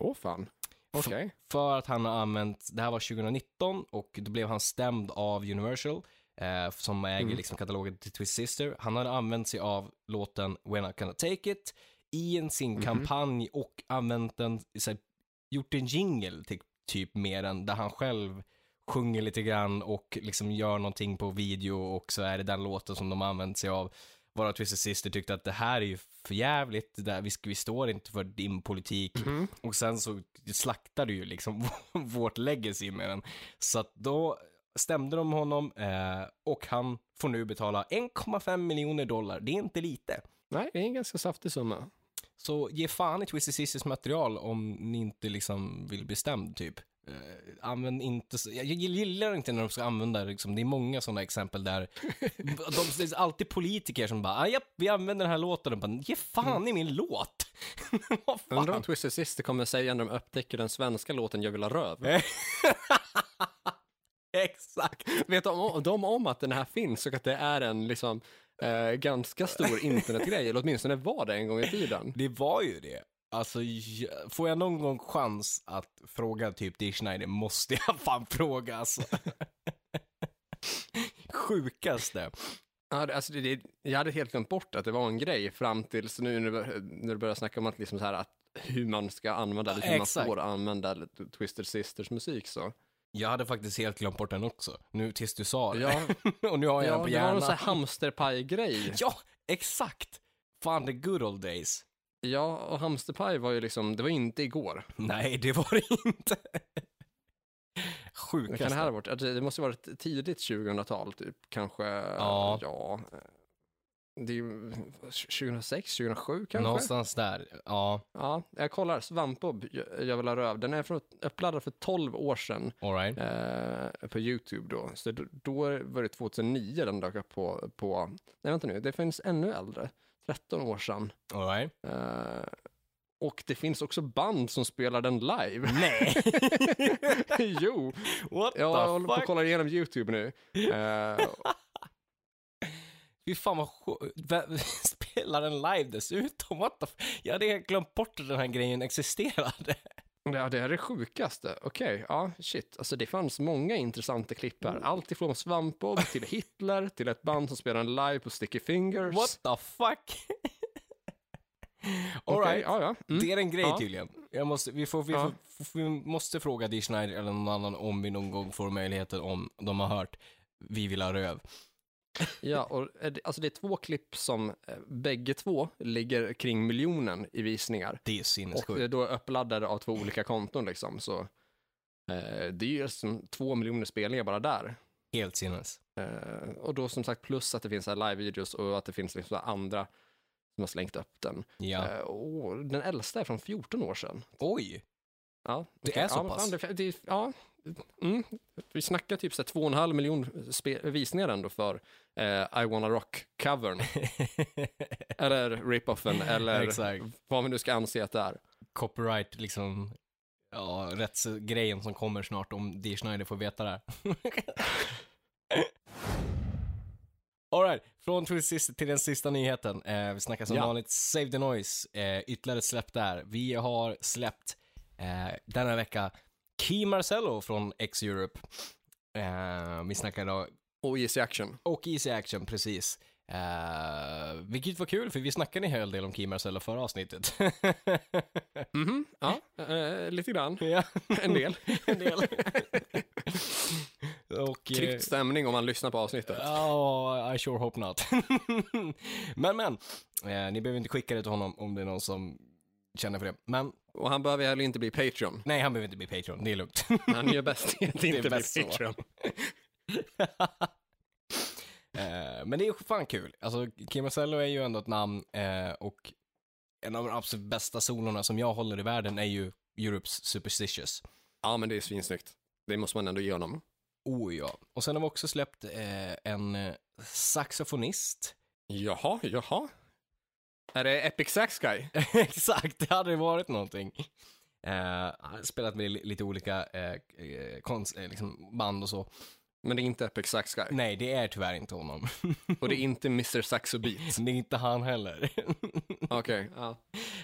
A: Åh fan. Okej.
B: För att han har använt, det här var 2019 och då blev han stämd av Universal eh, som äger
A: Mm.
B: liksom katalogen till Twist Sister. Han hade använt sig av låten When I Cannot Take It i en sin
A: Mhm.
B: kampanj och använt den, så här, gjort en jingle till typ mer än där han själv sjunger lite grann och liksom gör någonting på video och så är det den låten som de använt sig av. Varav Twisted Sister tyckte att det här är ju för jävligt, det där, vi, vi står inte för din politik.
A: Mhm.
B: Och sen så slaktar du ju liksom [laughs] vårt legacy med den. Så att då stämde de honom eh, och han får nu betala 1,5 miljoner dollar. Det är inte lite.
A: Nej, det är en ganska saftig summa.
B: Så ge fan i Twisted Sisters material om ni inte liksom vill bli stämd typ. Eh, använd inte, så- jag gillar inte när de ska använda liksom, det är många sådana exempel där [laughs] de, det är alltid politiker som bara, ah, japp, vi använder den här låten och bara, ge fan i min låt. [laughs] Vad fan?
A: Undrar om Twisted Sister kommer säga när de upptäcker den svenska låten Jag vill ha röv. [laughs]
B: Exakt.
A: Vet de, de om att den här finns och att det är en liksom eh, ganska stor internetgrej, eller åtminstone var det en gång i tiden.
B: Det var ju det. Alltså, får jag någon gång chans att fråga typ Dee Schneider måste jag [laughs] fan fråga alltså. [laughs] Sjukaste.
A: Ja, alltså, det, jag hade helt glömt bort att det var en grej fram tills nu när, du- börjar snacka om att, liksom så här, att hur man ska använda, eller hur man
B: Exakt.
A: får använda Twisted Sisters musik så.
B: Jag hade faktiskt helt glömt bort den också. Nu tills du sa det.
A: Ja, [laughs]
B: Och nu har jag
A: ja
B: den på
A: det var någon
B: hjärnan.
A: sån här hamsterpaj-grej.
B: Ja, exakt. Fan, the good old days.
A: Ja, och hamsterpaj var ju liksom, det var inte igår.
B: Nej, det var det inte.
A: Det
B: Sjukaste.
A: kan det här ha varit, alltså, det måste ha varit tidigt 2000-tal typ, kanske,
B: Ja.
A: ja. Det är ju 2006, 2007 kanske?
B: Någonstans där. Ja,
A: Ja, jag kollar, Svampbob, Jag- vill ha röv, den är från, uppladdad för 12 år sedan
B: alright.
A: eh, på YouTube då. Så då, då var det 2009 den dök upp på, på, nej vänta nu, det finns ännu äldre, 13 år sedan.
B: Alright.
A: Eh, och det finns också band som spelar den live.
B: Nej! [laughs]
A: jo,
B: What
A: jag
B: the
A: håller på
B: fuck?
A: att kolla igenom YouTube nu. Eh, [laughs]
B: Fy fan vad [laughs] Spelar den live dessutom? What the f- Jag hade helt glömt bort att den här grejen existerade.
A: Ja, det är det sjukaste. Okej, ja, shit. Alltså det fanns många intressanta klipp här. Allt ifrån Svampbob till [laughs] Hitler till ett band som spelar en live på Sticky Fingers.
B: What the fuck? [laughs] Alright.
A: ja, ja. Mm.
B: Det är en grej
A: Ja.
B: tydligen. Jag måste, vi, får, vi, får, vi måste fråga Dee Schneider eller någon annan om vi någon gång får möjligheten om de har hört Vi vill ha röv.
A: Ja och, eh, det- alltså det är två klipp som eh, bägge två ligger kring miljonen i visningar.
B: Det är
A: Och
B: sinnessjukt.
A: det är då uppladdade av två olika konton liksom. Så eh, det är ju som två miljoner spelningar bara där.
B: Helt sinnes.
A: Eh, och då som sagt plus att det finns live-videos och att det finns liksom andra som har slängt upp den.
B: Ja.
A: Eh, och den äldsta är från 14 år sedan.
B: Oj!
A: Ja,
B: Det
A: okej.
B: är så
A: ja,
B: pass?
A: fan, det, det, ja, mm. Vi snackar typ så två och en halv miljon visningar ändå för eh, I wanna rock-covern. [laughs] eller rip-offen, eller vad vi nu ska anse att det är.
B: Copyright, liksom, ja, rättsgrejen som kommer snart om Dee Schneider får veta det här. [laughs] Alright, från Twist Sister till den sista nyheten. Eh, vi snackar som
A: Ja.
B: vanligt Save the Noise, eh, ytterligare släpp där. Vi har släppt eh, denna vecka Key Marcello från X-Europe. Eh, vi snackar då,
A: Och Easy Action.
B: och Easy Action, precis. Eh, vilket var kul, för vi snackade en hel del om Key Marcello förra avsnittet. [laughs]
A: Mhm, ja, eh, lite grann. [laughs]
B: ja,
A: En del. [laughs]
B: en del. och, eh,
A: Tryckt stämning om man lyssnar på avsnittet.
B: Ja, I sure hope not. men, men, eh, ni behöver inte skicka det till honom om det är någon som känner för det. Men,
A: Och han behöver heller inte bli Patreon.
B: nej, han behöver inte bli Patreon, det är lugnt. [laughs]
A: Han gör bäst i att inte bli. Patreon. [laughs]
B: eh, men det är fan kul. Alltså, Kim Marcello är ju ändå ett namn eh, och en av de absolut bästa solorna som jag håller i världen är ju Europes Superstitious.
A: Ja, men det är svinsnyggt. Det måste man ändå ge honom.
B: Oh ja. Och sen har vi också släppt eh, en eh, saxofonist.
A: Jaha, jaha. Är det Epic Sax Guy? [laughs]
B: Exakt, det hade varit någonting. Har spelat med li- lite olika eh, konst, eh, liksom band och så.
A: Men det är inte Epic Sax Guy.
B: Nej, det är tyvärr inte honom.
A: Och det är [laughs] inte Mr Saxo Beat.
B: det är inte han heller. [laughs]
A: Okej, ja.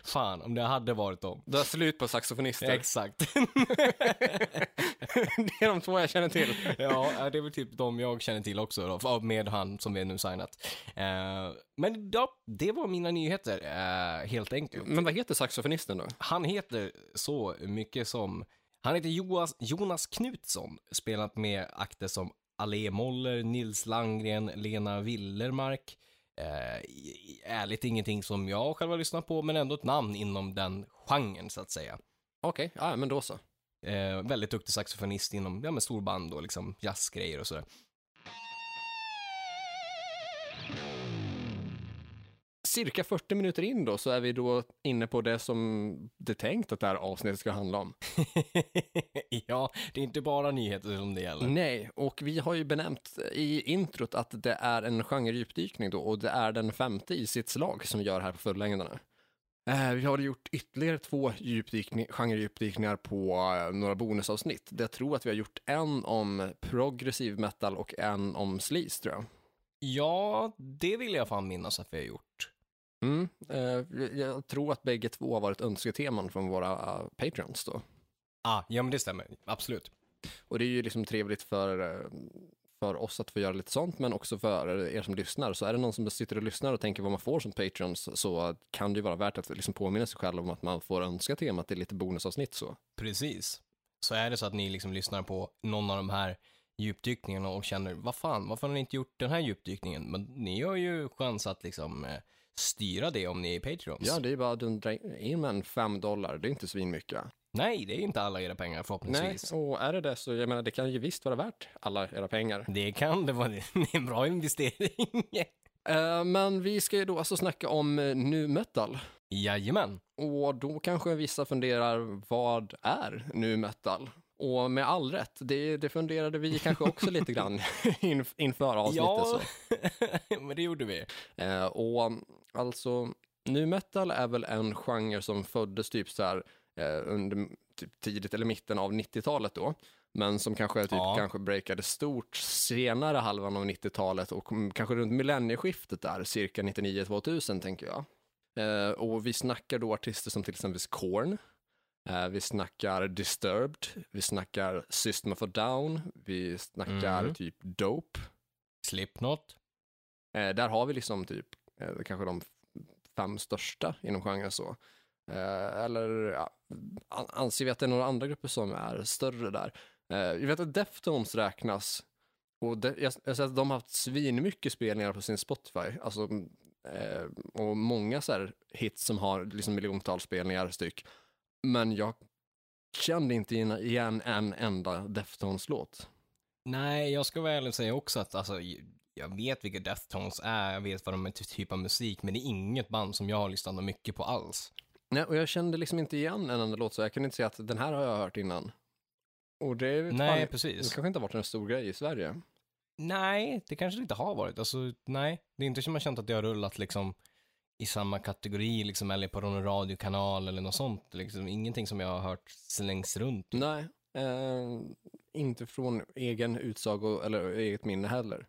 B: Fan, om det hade varit dem.
A: Du har slut på saxofonister.
B: Exakt. [laughs]
A: det är de två jag känner till.
B: ja, det är väl typ de jag känner till också då, med han som vi nu signat. Eh, men ja, det var mina nyheter, eh, helt enkelt.
A: Men vad heter saxofonisten då?
B: Han heter så mycket som, han heter Jonas, Jonas Knutsson, spelat med akter som Allé Moller, Nils Landgren, Lena Willermark. Eh, ärligt ingenting som jag själv har lyssnat på, men ändå ett namn inom den genren så att säga.
A: Okej, ja men då så.
B: Eh, väldigt duktig saxofonist inom ja, med storband och liksom jazzgrejer och sådär.
A: Cirka 40 minuter in då så är vi då inne på det som det är tänkt att det här avsnittet ska handla om. [laughs]
B: ja, det är inte bara nyheter som det gäller.
A: Nej, och vi har ju benämnt i introt att det är en genredjupdykning då och det är den femte i sitt slag som vi gör här på fullängderna. Eh, vi har gjort ytterligare två djupdykning, genredjupdykningar på eh, några bonusavsnitt. Jag tror att vi har gjort en om progressiv metal och en om sleaze tror jag.
B: Ja, det vill jag fan minnas att vi har gjort.
A: Mm. eh, jag- tror att bägge två har varit önsketeman från våra uh, patreons då.
B: Ah, ja, men det stämmer. Absolut.
A: Och det är ju liksom trevligt för, eh, för oss att få göra lite sånt, men också för er som lyssnar. Så är det någon som sitter och lyssnar och tänker vad man får som Patreons så kan det ju vara värt att liksom påminna sig själv om att man får önska temat i lite bonusavsnitt så.
B: Precis. Så är det så att ni liksom lyssnar på någon av de här djupdykningarna och känner, vad fan, varför har ni inte gjort den här djupdykningen? Men ni har ju chans att liksom eh, styra det om ni är Patreons.
A: Ja, det är bara att dundra in en fem dollar, det är inte svinmycket.
B: Nej, det är inte alla era pengar
A: Nej,
B: förhoppningsvis.
A: och är det det så, jag menar, det kan ju visst vara värt alla era pengar.
B: Det kan det vara, [laughs] det är en bra investering.
A: Eh, men vi ska ju då alltså snacka om uh, nu metal.
B: Jajamän.
A: Och då kanske vissa funderar, vad är nu metal? Och med all rätt, det, det funderade vi kanske också lite grann [laughs] in, inför avsnittet. [laughs]
B: Ja,
A: Så.
B: men det gjorde vi.
A: Eh, och alltså, nu metal är väl en genre som föddes typ så här eh, under typ tidigt eller mitten av 90-talet då. Men som kanske, typ,
B: Ja.
A: kanske breakade stort senare halvan av 90-talet och kanske runt millennieskiftet där, cirka 99-2000 tänker jag. Eh, och vi snackar då artister som till exempel Korn, eh, vi snackar Disturbed, vi snackar System of a Down, vi snackar
B: Mm.
A: typ Dope.
B: Slipknot.
A: Eh, där har vi liksom typ Eh, kanske de fem största inom genren så. Eh, eller ja, anser vi att det är några andra grupper som är större där? Eh, jag vet att Deftones räknas och de, jag, jag ser att de har haft svinmycket spelningar på sin Spotify. Alltså, mm, eh, och många så här hits som har liksom miljontals spelningar styck. Men jag kände inte igen- igen en enda Deftones-låt.
B: Nej, jag ska väl säga också att alltså, jag vet vilka Deftones är, jag vet vad de är för typ av musik, men det är inget band som jag har lyssnat mycket på alls.
A: Nej, och jag kände liksom inte igen en enda låt, så jag kunde inte säga att den här har jag hört innan. Och det,
B: Nej,
A: fan,
B: precis.
A: det kanske inte har varit en stor grej i Sverige.
B: Nej, det kanske det inte har varit. Alltså, nej, det är inte som man känt att det har rullat liksom i samma kategori, liksom, eller på någon radiokanal eller något sånt. Liksom, ingenting som jag har hört slängs runt.
A: Nej, eh, inte från egen utsago eller eget minne heller.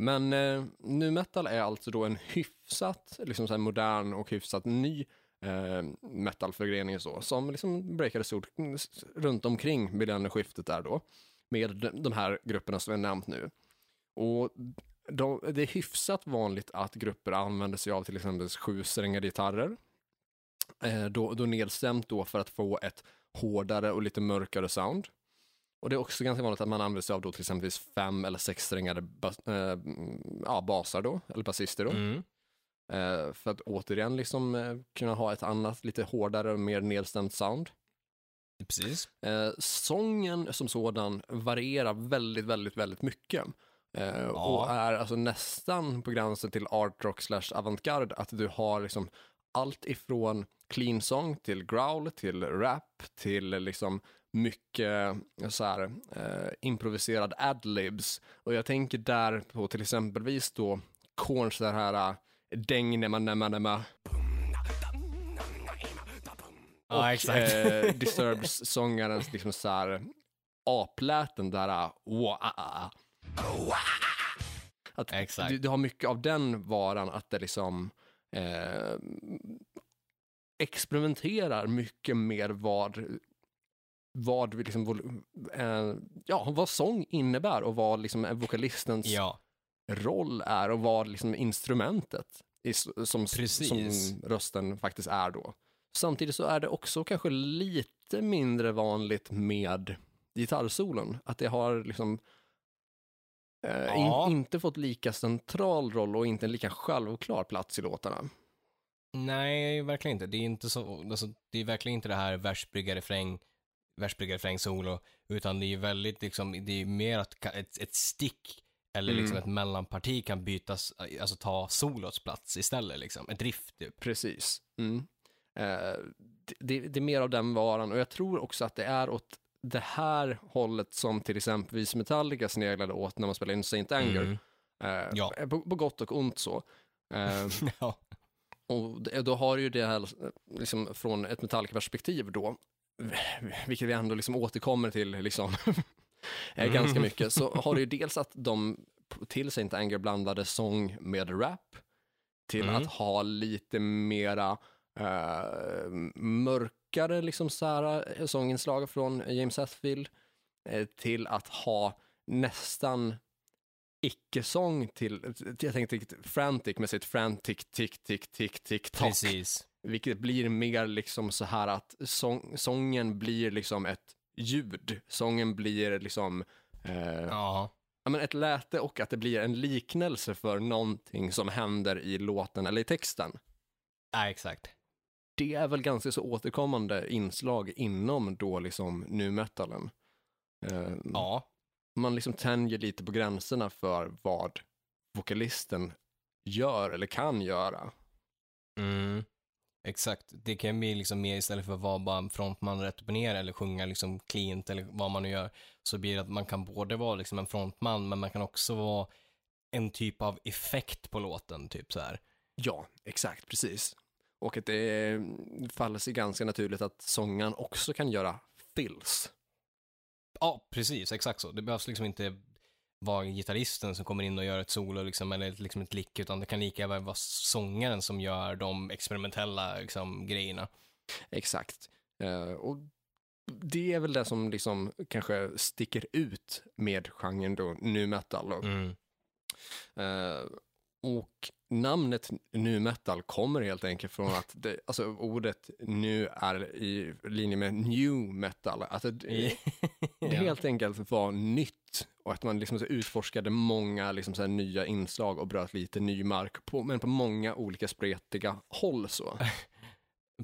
A: Men eh, nu metal är alltså då en hyfsat liksom så här modern och hyfsat ny eh, metalförgrening så, som liksom breakade stort runt omkring millennieskiftet där då, med de, de här grupperna som jag nämnt nu. Och de, det är hyfsat vanligt att grupper använder sig av till exempel sjusträngade gitarrer, eh, då, då nedstämt då för att få ett hårdare och lite mörkare sound. Och det är också ganska vanligt att man använder sig av då till exempel fem eller sexsträngade bas, eh, ja, basar då, eller basister då.
B: Mm.
A: Eh, för att återigen liksom eh, kunna ha ett annat lite hårdare och mer nedstämt sound.
B: Precis.
A: Eh, sången som sådan varierar väldigt, väldigt, väldigt mycket. Eh, Och är alltså nästan på gränsen till art rock slash avantgarde att du har liksom allt ifrån clean song till growl till rap till liksom mycket så här, eh, improviserad adlibs. Och jag tänker där på till exempelvis då Korns det här äh, däng nämma nämma.
B: Ja,
A: och
B: exakt.
A: eh, [laughs] Disturbs sångarens liksom så här apläten där att
B: Exakt.
A: du, du har mycket av den varan att det liksom eh, experimenterar mycket med vad vad liksom, eh, ja, vad sång innebär och vad liksom vokalistens
B: Ja,
A: roll är och vad liksom instrumentet som, som rösten faktiskt är då. Samtidigt så är det också kanske lite mindre vanligt med gitarrsolon, att det har liksom eh,
B: Ja.
A: in, inte fått lika central roll och inte en lika självklar plats i låtarna.
B: nej, verkligen inte. Det är inte så, alltså, det är verkligen inte det här vers, brygga, refräng, vers, brygga, refräng, solo, utan det är väldigt liksom, det är mer att ett, ett stick eller liksom
A: Mm.
B: ett mellanparti kan bytas, alltså ta solots plats istället liksom. Ett riff typ.
A: Precis. Mm. Eh, det, det, är mer av den varan och jag tror också att det är åt det här hållet som till exempelvis Metallica sneglade åt när man spelade in Saint Anger.
B: Mm.
A: Eh,
B: Ja.
A: på, på gott och ont så. Eh, [laughs]
B: ja.
A: och då har ju det här eh, liksom, från ett Metallica-perspektiv då, vilket vi ändå liksom återkommer till liksom, [laughs] ganska
B: Mm.
A: mycket, så har du ju [laughs] dels att de till Saint Anger blandade sång med rap, till
B: Mm.
A: att ha lite mera eh, mörkare liksom så här, eh, sånginslag från James Hetfield, eh, till att ha nästan icke-sång till, jag tänkte frantic med sitt frantic tick tick tick tick tock.
B: Precis.
A: Vilket blir mer liksom så här att sång, sången blir liksom ett ljud. Sången blir liksom eh,
B: Ja.
A: ja, men ett läte och att det blir en liknelse för någonting som händer i låten eller i texten.
B: ja, exakt.
A: Det är väl ganska så återkommande inslag inom då liksom nu metalen. Eh,
B: Ja.
A: Man liksom tänjer lite på gränserna för vad vokalisten gör eller kan göra.
B: Mm. Exakt. Det kan bli liksom mer istället för att vara bara en frontman rätt upp och ner eller sjunga liksom cleant eller vad man nu gör. Så blir det att man kan både vara liksom en frontman men man kan också vara en typ av effekt på låten, typ så här.
A: Ja, exakt, precis. Och att det faller sig ganska naturligt att sångaren också kan göra fills.
B: Ja, precis, exakt så. Det behövs liksom inte vara gitarristen som kommer in och gör ett solo liksom, eller liksom ett lick, utan det kan lika väl vara sångaren som gör de experimentella liksom, grejerna.
A: Exakt. Eh, och det är väl det som liksom kanske sticker ut med genren då, nu metal. Då.
B: Mm.
A: Eh, och namnet nu metal kommer helt enkelt från att det, alltså ordet nu är i linje med new metal. Att det, det
B: ja.
A: helt enkelt var nytt och att man liksom så utforskade många liksom så nya inslag och bröt lite ny mark, på, men på många olika spretiga håll så. [laughs]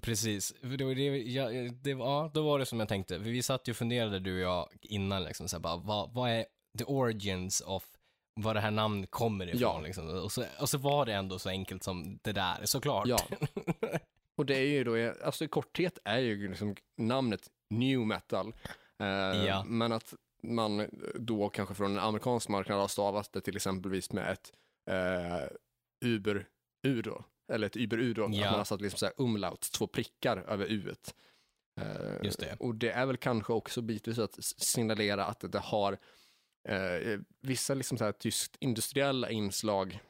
B: Precis, det var det, ja, det ja, då var det som jag tänkte. Vi satt ju och funderade du och jag innan liksom, så här, bara, vad, vad är the origins of var det här namnet kommer ifrån
A: Ja.
B: liksom. och, så, och så var det ändå så enkelt som det där, såklart.
A: Ja. [laughs] Och det är ju då, alltså i korthet är ju liksom namnet new metal. Eh,
B: Ja.
A: Men att man då kanske från en amerikansk marknad har stavat det till exempelvis med ett eh, Uber U då, eller ett Uber U då,
B: Ja.
A: att man har satt liksom så här umlaut, två prickar över U. -et. Eh,
B: Just det.
A: Och det är väl kanske också bitvis att signalera att det har eh, vissa liksom så här tyskt industriella inslag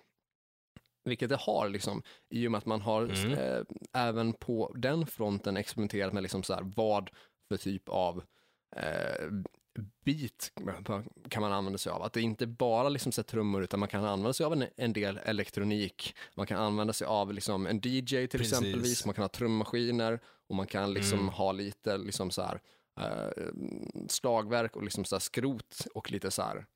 A: vilket det har liksom, i och med att man har
B: Mm.
A: eh, även på den fronten experimenterat med liksom så här, vad för typ av eh, beat kan man använda sig av. Att det inte bara liksom så trummor utan man kan använda sig av en, en del elektronik. Man kan använda sig av liksom, en DJ till
B: Precis.
A: exempelvis. Man kan ha trummaskiner och man kan liksom
B: Mm.
A: ha lite liksom så här, eh, slagverk och liksom så skrot och lite så här,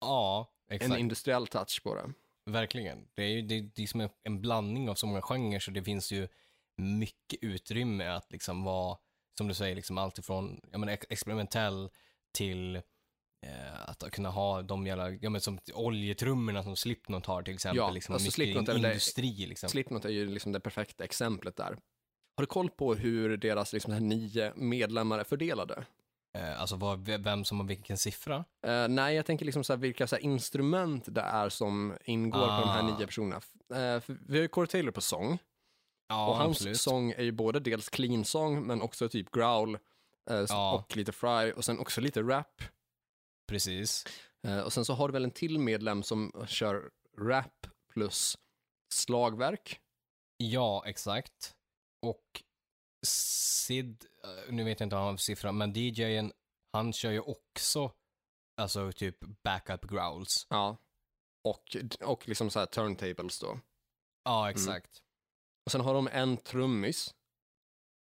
B: Ja,
A: en
B: exakt.
A: industriell touch på det.
B: Verkligen. Det är ju det, det är som en, en blandning av så många genrer så det finns ju mycket utrymme att liksom vara, som du säger, liksom allt ifrån ja, men ex- experimentell till eh, att kunna ha de jävla, ja men som oljetrummorna som Slipknot har till exempel,
A: Ja,
B: liksom,
A: alltså
B: mycket
A: Slipknot är väl det-
B: industri liksom.
A: Slipknot är ju liksom det perfekta exemplet där. Har du koll på hur deras liksom, här nio medlemmar är fördelade?
B: Eh, alltså vad, vem som har vilken siffra.
A: Eh, nej, jag tänker liksom så här, vilka så här, instrument det är som ingår på de här
B: Ah.
A: nio personerna. Eh, vi har ju Corey Taylor på sång
B: Ja,
A: och hans
B: absolut.
A: sång är ju både dels clean sång men också typ growl eh,
B: Ja.
A: och lite fry och sen också lite rap.
B: Precis.
A: Eh, och sen så har du väl en till medlem som kör rap plus slagverk.
B: Ja, exakt. Och Sid, eh, nu vet jag inte för siffra, men DJen, han kör ju också, alltså typ backup growls.
A: Ja. Och, och liksom så här turntables då.
B: Ja, exakt.
A: Och sen har de en trummis,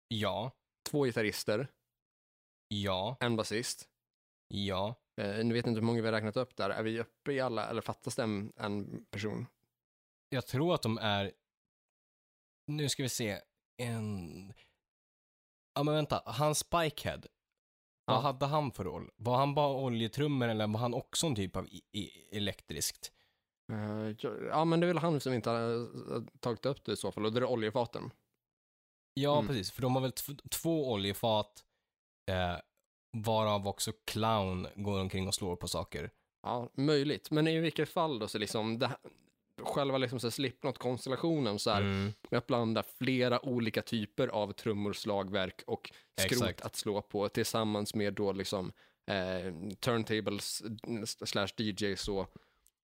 B: Ja,
A: två gitarrister,
B: ja,
A: en basist.
B: ja.
A: Eh, nu vet inte hur många vi har räknat upp där. Är vi uppe i alla, eller fattas det en, en person?
B: Jag tror att de är, nu ska vi se, en, ja men vänta, han Spikehead, vad
A: Ja.
B: hade han för roll? Var han bara oljetrummor eller var han också en typ av elektriskt?
A: Eh, ja, men det är väl han som inte har eh, tagit upp det i så fall, och det är oljefaten.
B: Ja,
A: Mm.
B: precis, för de har väl tv- två oljefat, eh, varav också Clown går omkring och slår på saker.
A: Ja, möjligt. Men i vilket fall då, så liksom, det själva liksom så här Slipknot-konstellationen så här,
B: Mm.
A: med att blanda flera olika typer av trummor, slagverk och skrot
B: Exakt.
A: att slå på tillsammans med då liksom eh, turntables slash DJs och,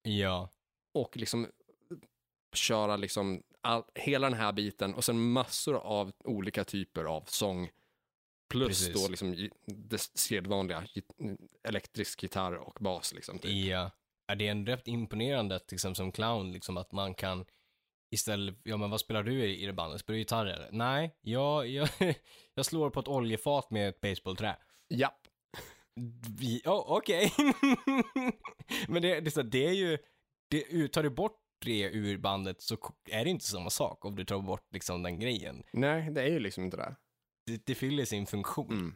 B: Ja,
A: och liksom köra liksom all, hela den här biten och sen massor av olika typer av sång plus
B: Precis.
A: då liksom det sedvanliga elektrisk gitarr och bas liksom. Typ.
B: ja. Är det en rätt imponerande, liksom som Clown, liksom att man kan istället, ja men vad spelar du i, i det bandet? Spelar du gitarr eller? Nej, jag, jag, [laughs] jag slår på ett oljefat med ett baseballträ.
A: Ja,
B: Vi- Ja, okej. [laughs] Men det, det, det är ju, det, tar du bort det ur bandet så är det inte samma sak om du tar bort liksom den grejen.
A: nej det är ju liksom inte det.
B: Det, det fyller sin funktion.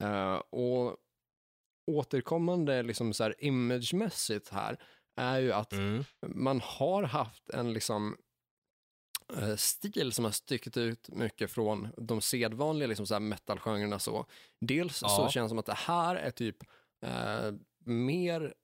A: Mm. Eh, och återkommande liksom så här imagemässigt här är ju att
B: Mm.
A: man har haft en liksom eh, stil som har stuckit ut mycket från de sedvanliga liksom så här metalgenrerna så. Dels så
B: Ja.
A: känns det som att det här är typ eh, mer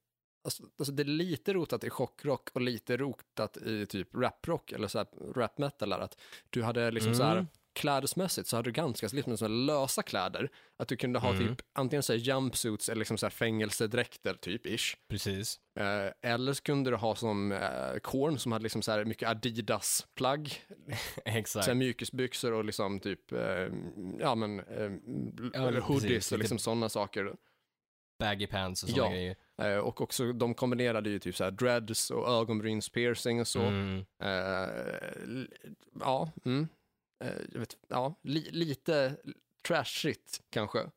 A: Alltså, alltså det är lite rotat i chockrock och lite rotat i typ raprock eller så här rap metal. Att du hade liksom så här
B: Mm.
A: Klädesmässigt så hade du ganska liksom så lösa kläder. Att du kunde ha
B: Mm.
A: typ antingen så jumpsuits eller liksom så fängelsedräkter typ ish.
B: Precis.
A: Eh, eller så kunde du ha som eh, Korn som hade liksom så mycket Adidas-plagg. [laughs]
B: Exakt.
A: Så här mjukisbyxor och liksom typ, eh, ja men, eh,
B: Ja,
A: eller hoodies
B: precis.
A: och liksom sådana saker.
B: Baggy pants och sådana
A: Ja.
B: grejer.
A: Eh, och också, de kombinerade ju typ så här dreads och ögonbrynspiercing och så.
B: Mm.
A: Eh, ja, mm. Eh, jag vet, ja, li, lite trashigt kanske.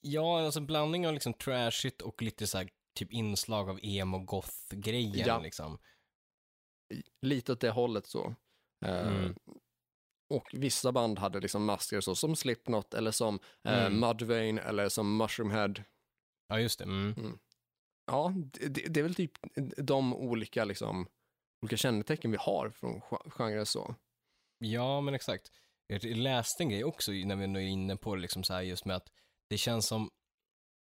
B: Ja, alltså en blandning av liksom trashigt och lite så här typ inslag av emo goth-grejen
A: Ja.
B: liksom.
A: Lite åt det hållet så. Eh,
B: Mm.
A: Och vissa band hade liksom masker så, som Slipknot eller som eh,
B: Mm.
A: Mudvayne eller som Mushroomhead.
B: Ja, just det. Mm.
A: Ja, det, det är väl typ de olika liksom, olika kännetecken vi har från gen- genrer så.
B: Ja, men exakt. Jag läste en grej också när vi nu är inne på det, liksom så här just med att det känns som,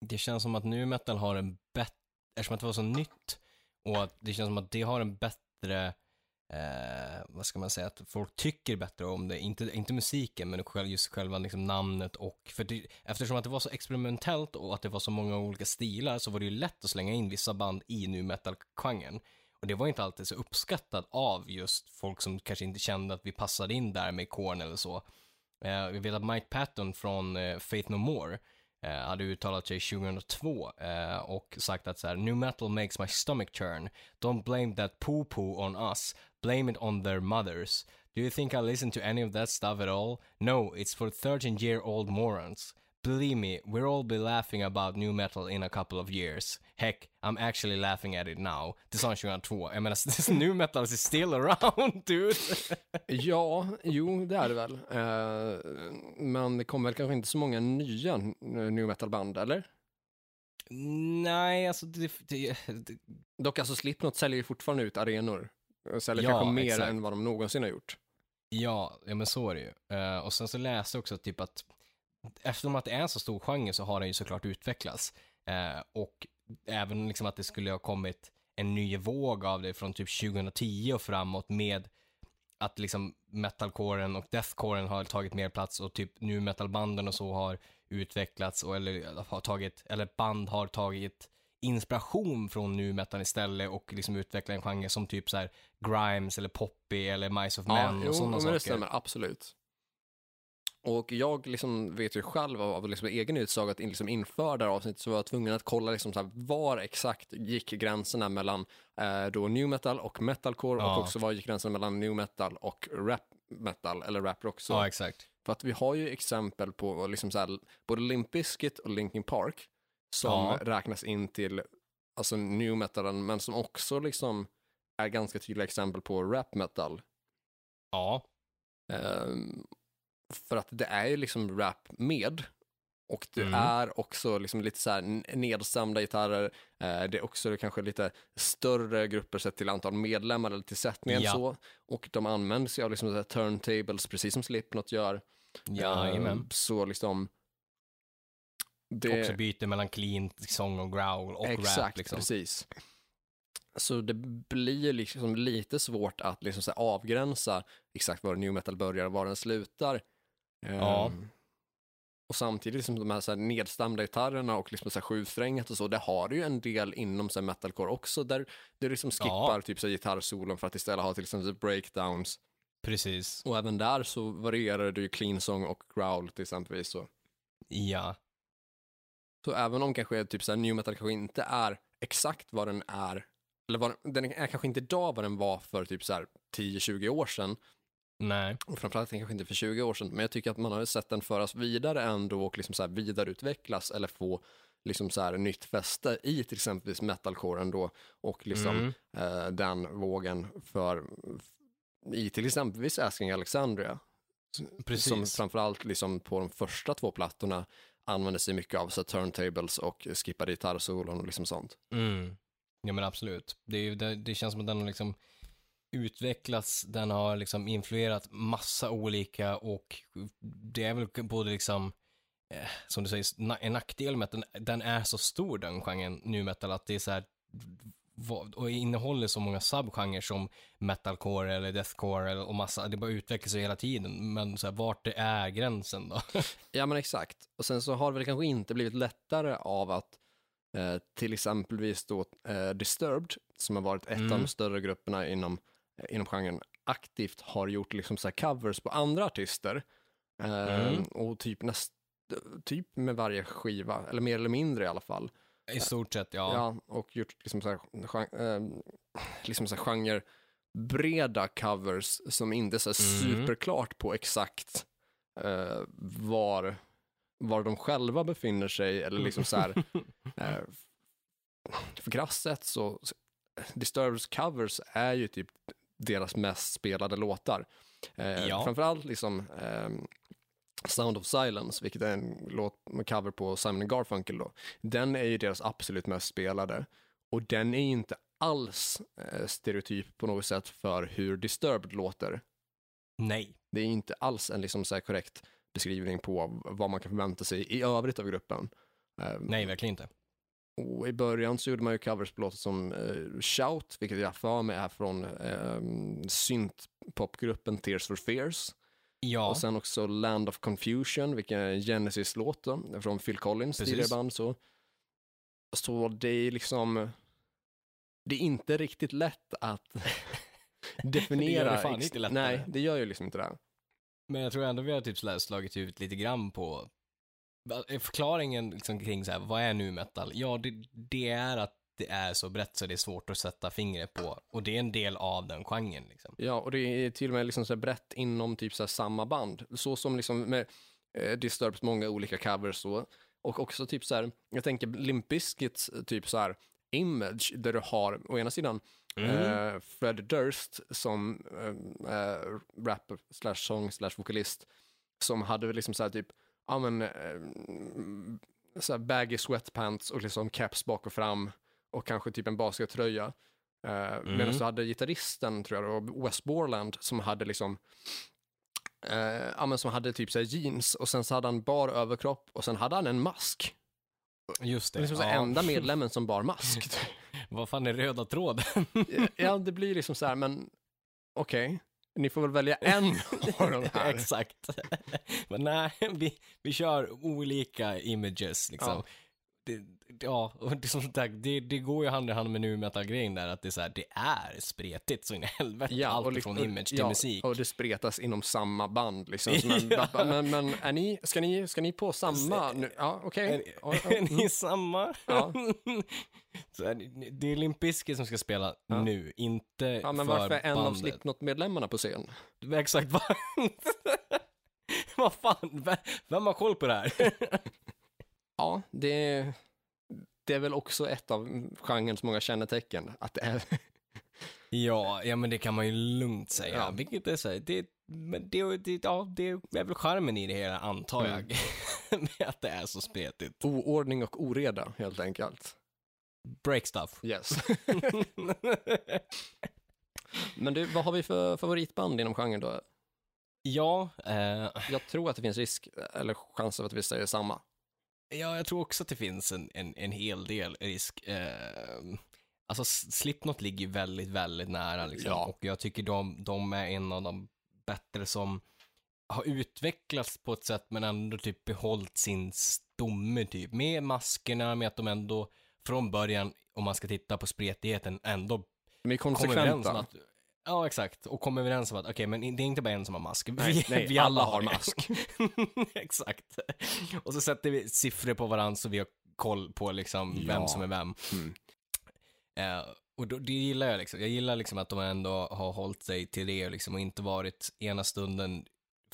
B: det känns som att nu metal har en bättre, eftersom att det var så nytt och att det känns som att det har en bättre, eh, vad ska man säga, att folk tycker bättre om det, inte, inte musiken men just själva liksom namnet och, för det, eftersom att det var så experimentellt och att det var så många olika stilar så var det ju lätt att slänga in vissa band i nu metal-genren. Och det var inte alltid så uppskattat av just folk som kanske inte kände att vi passade in där med Korn eller så. Eh, vi vet att Mike Patton från eh, Faith No More eh, hade uttalat sig 2002 och sagt att så här, New metal makes my stomach turn. Don't blame that poo-poo on us. Blame it on their mothers. Do you think I listen to any of that stuff at all? No, it's for 13 year old morons. Believe me, we'll all be laughing about new metal in a couple of years. Heck, I'm actually laughing at it now. Det sa han 2002. Jag menar, [laughs] new metal is still around, [laughs] dude. [laughs]
A: Ja, jo, det är det väl. Eh, men det kommer väl kanske inte så många nya new metal-band, eller?
B: Nej, alltså det, det, det
A: Dock alltså Slipknot säljer ju fortfarande ut arenor. Och säljer
B: Ja,
A: kanske mer
B: exakt.
A: än vad de någonsin har gjort.
B: Ja, ja men så är det ju. Eh, och sen så läste jag också typ att eftersom att det är en så stor genre så har den ju såklart utvecklats. Eh, och även liksom att det skulle ha kommit en ny våg av det från typ 2010 och framåt med att liksom metalcoren och deathcoren har tagit mer plats och typ nu metalbanden och så har utvecklats och eller har tagit, eller band har tagit inspiration från nu metal istället och liksom utvecklat en genre som typ så här Grimes eller Poppy eller Mice of Men
A: jo,
B: och sådana
A: men
B: saker.
A: det stämmer absolut. Och jag liksom vet ju själv av, liksom egen utsaga att liksom inför det här avsnittet så var jag tvungen att kolla liksom så här, var exakt gick gränserna mellan eh, då new metal och metalcore
B: Ja.
A: och också var gick gränserna mellan new metal och rap metal eller rap rock. Så.
B: Ja, exakt.
A: För att vi har ju exempel på liksom så här, både Limp Bizkit och Linkin Park som
B: Ja.
A: räknas in till alltså new metalen men som också liksom är ganska tydliga exempel på rap metal.
B: Ja,
A: Ehm, för att det är ju liksom rap med. Och det
B: Mm.
A: är också liksom lite så här nedstämda gitarrer. Eh, det är också kanske lite större grupper sett till antal medlemmar eller till sättningen
B: Ja.
A: så. Och de använder sig av liksom turntables precis som Slipknot gör.
B: jajamän.
A: Ehm, så liksom det,
B: Också byter mellan clean, sång och growl och
A: exakt,
B: rap liksom.
A: precis. Så det blir liksom lite svårt att liksom avgränsa exakt var new metal börjar och var den slutar.
B: Ja.
A: Ehm, och samtidigt liksom de här, så här nedstämda gitarrerna och liksom så här och så, det har du ju en del inom så här metalcore också, där du liksom skippar
B: Ja.
A: typ så här gitarrsolon för att istället ha till exempel breakdowns.
B: Precis.
A: Och även där så varierar du ju clean song och growl till exempel. Så.
B: Ja.
A: Så även om kanske typ så här, new metal kanske inte är exakt vad den är, eller vad, den är kanske inte idag vad den var för typ så här 10-20 år sedan,
B: Nej.
A: och framförallt kanske inte för 20 år sedan, men jag tycker att man har sett den föras vidare ändå och liksom så vidareutvecklas eller få liksom så här nytt fäste i till exempelvis metalcoren då och liksom
B: Mm.
A: eh, den vågen för i till exempelvis Asking Alexandria
B: Precis.
A: som framförallt liksom på de första två plattorna använder sig mycket av så turntables och skippade gitarrsolon och liksom sånt.
B: Mm. Ja men absolut. Det, är det, det känns som att den har liksom utvecklats, den har liksom influerat massa olika och det är väl både liksom, eh, som du säger, na- en nackdel med att den, den är så stor den genren nu metal att det är så här och innehåller så många subgenrer som metalcore eller deathcore eller, och massa, det bara utvecklas hela tiden, men så här, vart det är gränsen då? [laughs]
A: Ja men exakt. Och sen så har det väl kanske inte blivit lättare av att eh, till exempelvis då eh, Disturbed, som har varit ett av
B: Mm.
A: de större grupperna inom, inom genren, aktivt har gjort liksom så covers på andra artister.
B: Mm.
A: Och typ näst, typ med varje skiva, eller mer eller mindre i alla fall.
B: I stort sett, ja.
A: Ja, och gjort liksom så här, gen- eh, liksom så här genre breda covers som inte är så
B: Mm.
A: superklart på exakt eh, var, var de själva befinner sig eller liksom så här [laughs] eh, för krasst sett så Disturbeds covers är ju typ deras mest spelade låtar. Eh,
B: Ja.
A: Framförallt liksom ehm, Sound of Silence, vilket är en låt med cover på Simon Garfunkel då. Den är ju deras absolut mest spelade. Och den är inte alls eh, stereotyp på något sätt för hur Disturbed låter.
B: Nej.
A: Det är inte alls en liksom så korrekt beskrivning på vad man kan förvänta sig i övrigt av gruppen. Eh,
B: Nej, verkligen inte.
A: Och i början så gjorde man ju covers på låtar som eh, Shout, vilket jag för mig är från eh, synt-popgruppen Tears for Fears.
B: Ja.
A: Och sen också Land of Confusion, vilken är en Genesis-låt från Phil Collins
B: Precis.
A: tidigare band. Så. så det är liksom, det är inte riktigt lätt att [laughs] definiera.
B: Det gör det fan inte lättare.
A: Nej, det gör ju liksom inte det.
B: Men jag tror ändå vi har typ slagit ut lite grann på förklaringen liksom kring så här, vad är nu metal? Ja, det, det är att det är så brett så det är svårt att sätta fingret på. Och det är en del av den genren liksom.
A: Ja, och det är till och med liksom så brett inom typ så samma band. Så som liksom med eh, Disturbs många olika covers så. Och också typ så här, jag tänker Limp Bizkits typ så här image där du har å ena sidan
B: Mm.
A: eh, Fred Durst som eh, eh, rapper slash sång slash vokalist som hade liksom så här typ, ja men, eh, så här baggy sweatpants och liksom caps bak och fram och kanske typ en baskettröja. Uh, Medan du hade gitarristen, tror jag, och Wes Borland som hade liksom uh, ja, men som hade typ så här jeans och sen så hade han bar överkropp och sen hade han en mask.
B: Just
A: Det liksom så
B: ja.
A: enda [laughs] medlemmen som bar mask.
B: Vad fan är röda tråden?
A: ja, det blir liksom så här, men okej, ni får väl välja en [laughs] av de här. [laughs]
B: Exakt. Men nej, vi, vi kör olika images liksom.
A: Ja.
B: Det, ja, och det, som sagt, det, det går ju hand i hand med nu metal-grejen där, att det är så här, det är spretigt så in i helvete.
A: Ja,
B: Allt
A: liksom-
B: från image till
A: ja,
B: musik.
A: Och det spretas inom samma band. Liksom. [laughs] Man,
B: Ja.
A: men, men är ni, ska, ni, ska ni på samma? Nu? Ja, okej.
B: Är,
A: Ja, ja, [laughs]
B: är ni samma?
A: Ja. [laughs]
B: så är det, är Limp Bizkit som ska spela
A: Ja.
B: nu, inte
A: Ja, men
B: för
A: varför är en av
B: bandet.
A: Slipknot-medlemmarna på scen?
B: Exakt, vad... vad fan, vem, vem har koll på det här?
A: Ja, det, det är väl också ett av genrens många kännetecken. Att det är, [laughs]
B: Ja, ja men det kan man ju lugnt säga.
A: Ja.
B: Vilket är så här, det, men det, det, ja, det är väl charmen i det hela, antar
A: Mm.
B: jag. [laughs] med att det är så spretigt.
A: oordning och oreda, helt enkelt.
B: Break stuff.
A: Yes. [laughs] Men du, vad har vi för favoritband inom genren då?
B: ja, eh,
A: Jag tror att det finns risk, eller chans att vi säger samma.
B: Ja, jag tror också att det finns en, en, en hel del risk. Eh, alltså Slipknot ligger ju väldigt, väldigt nära liksom.
A: Ja.
B: Och jag tycker de, de är en av de bättre som har utvecklats på ett sätt men ändå typ behållit sin stomme typ. Med maskerna, med att de ändå från början, om man ska titta på spretigheten, ändå
A: De är konsekventa.
B: att Ja, exakt. Och kommer överens om att, okej, men det är inte bara en som har mask.
A: Nej, nej, alla har mask. [laughs]
B: exakt. Och så sätter vi siffror på varandra så vi har koll på liksom
A: Ja.
B: vem som är vem.
A: Mm.
B: Eh, och då, det gillar jag liksom. Jag gillar liksom att de ändå har hållit sig till det liksom, och inte varit ena stunden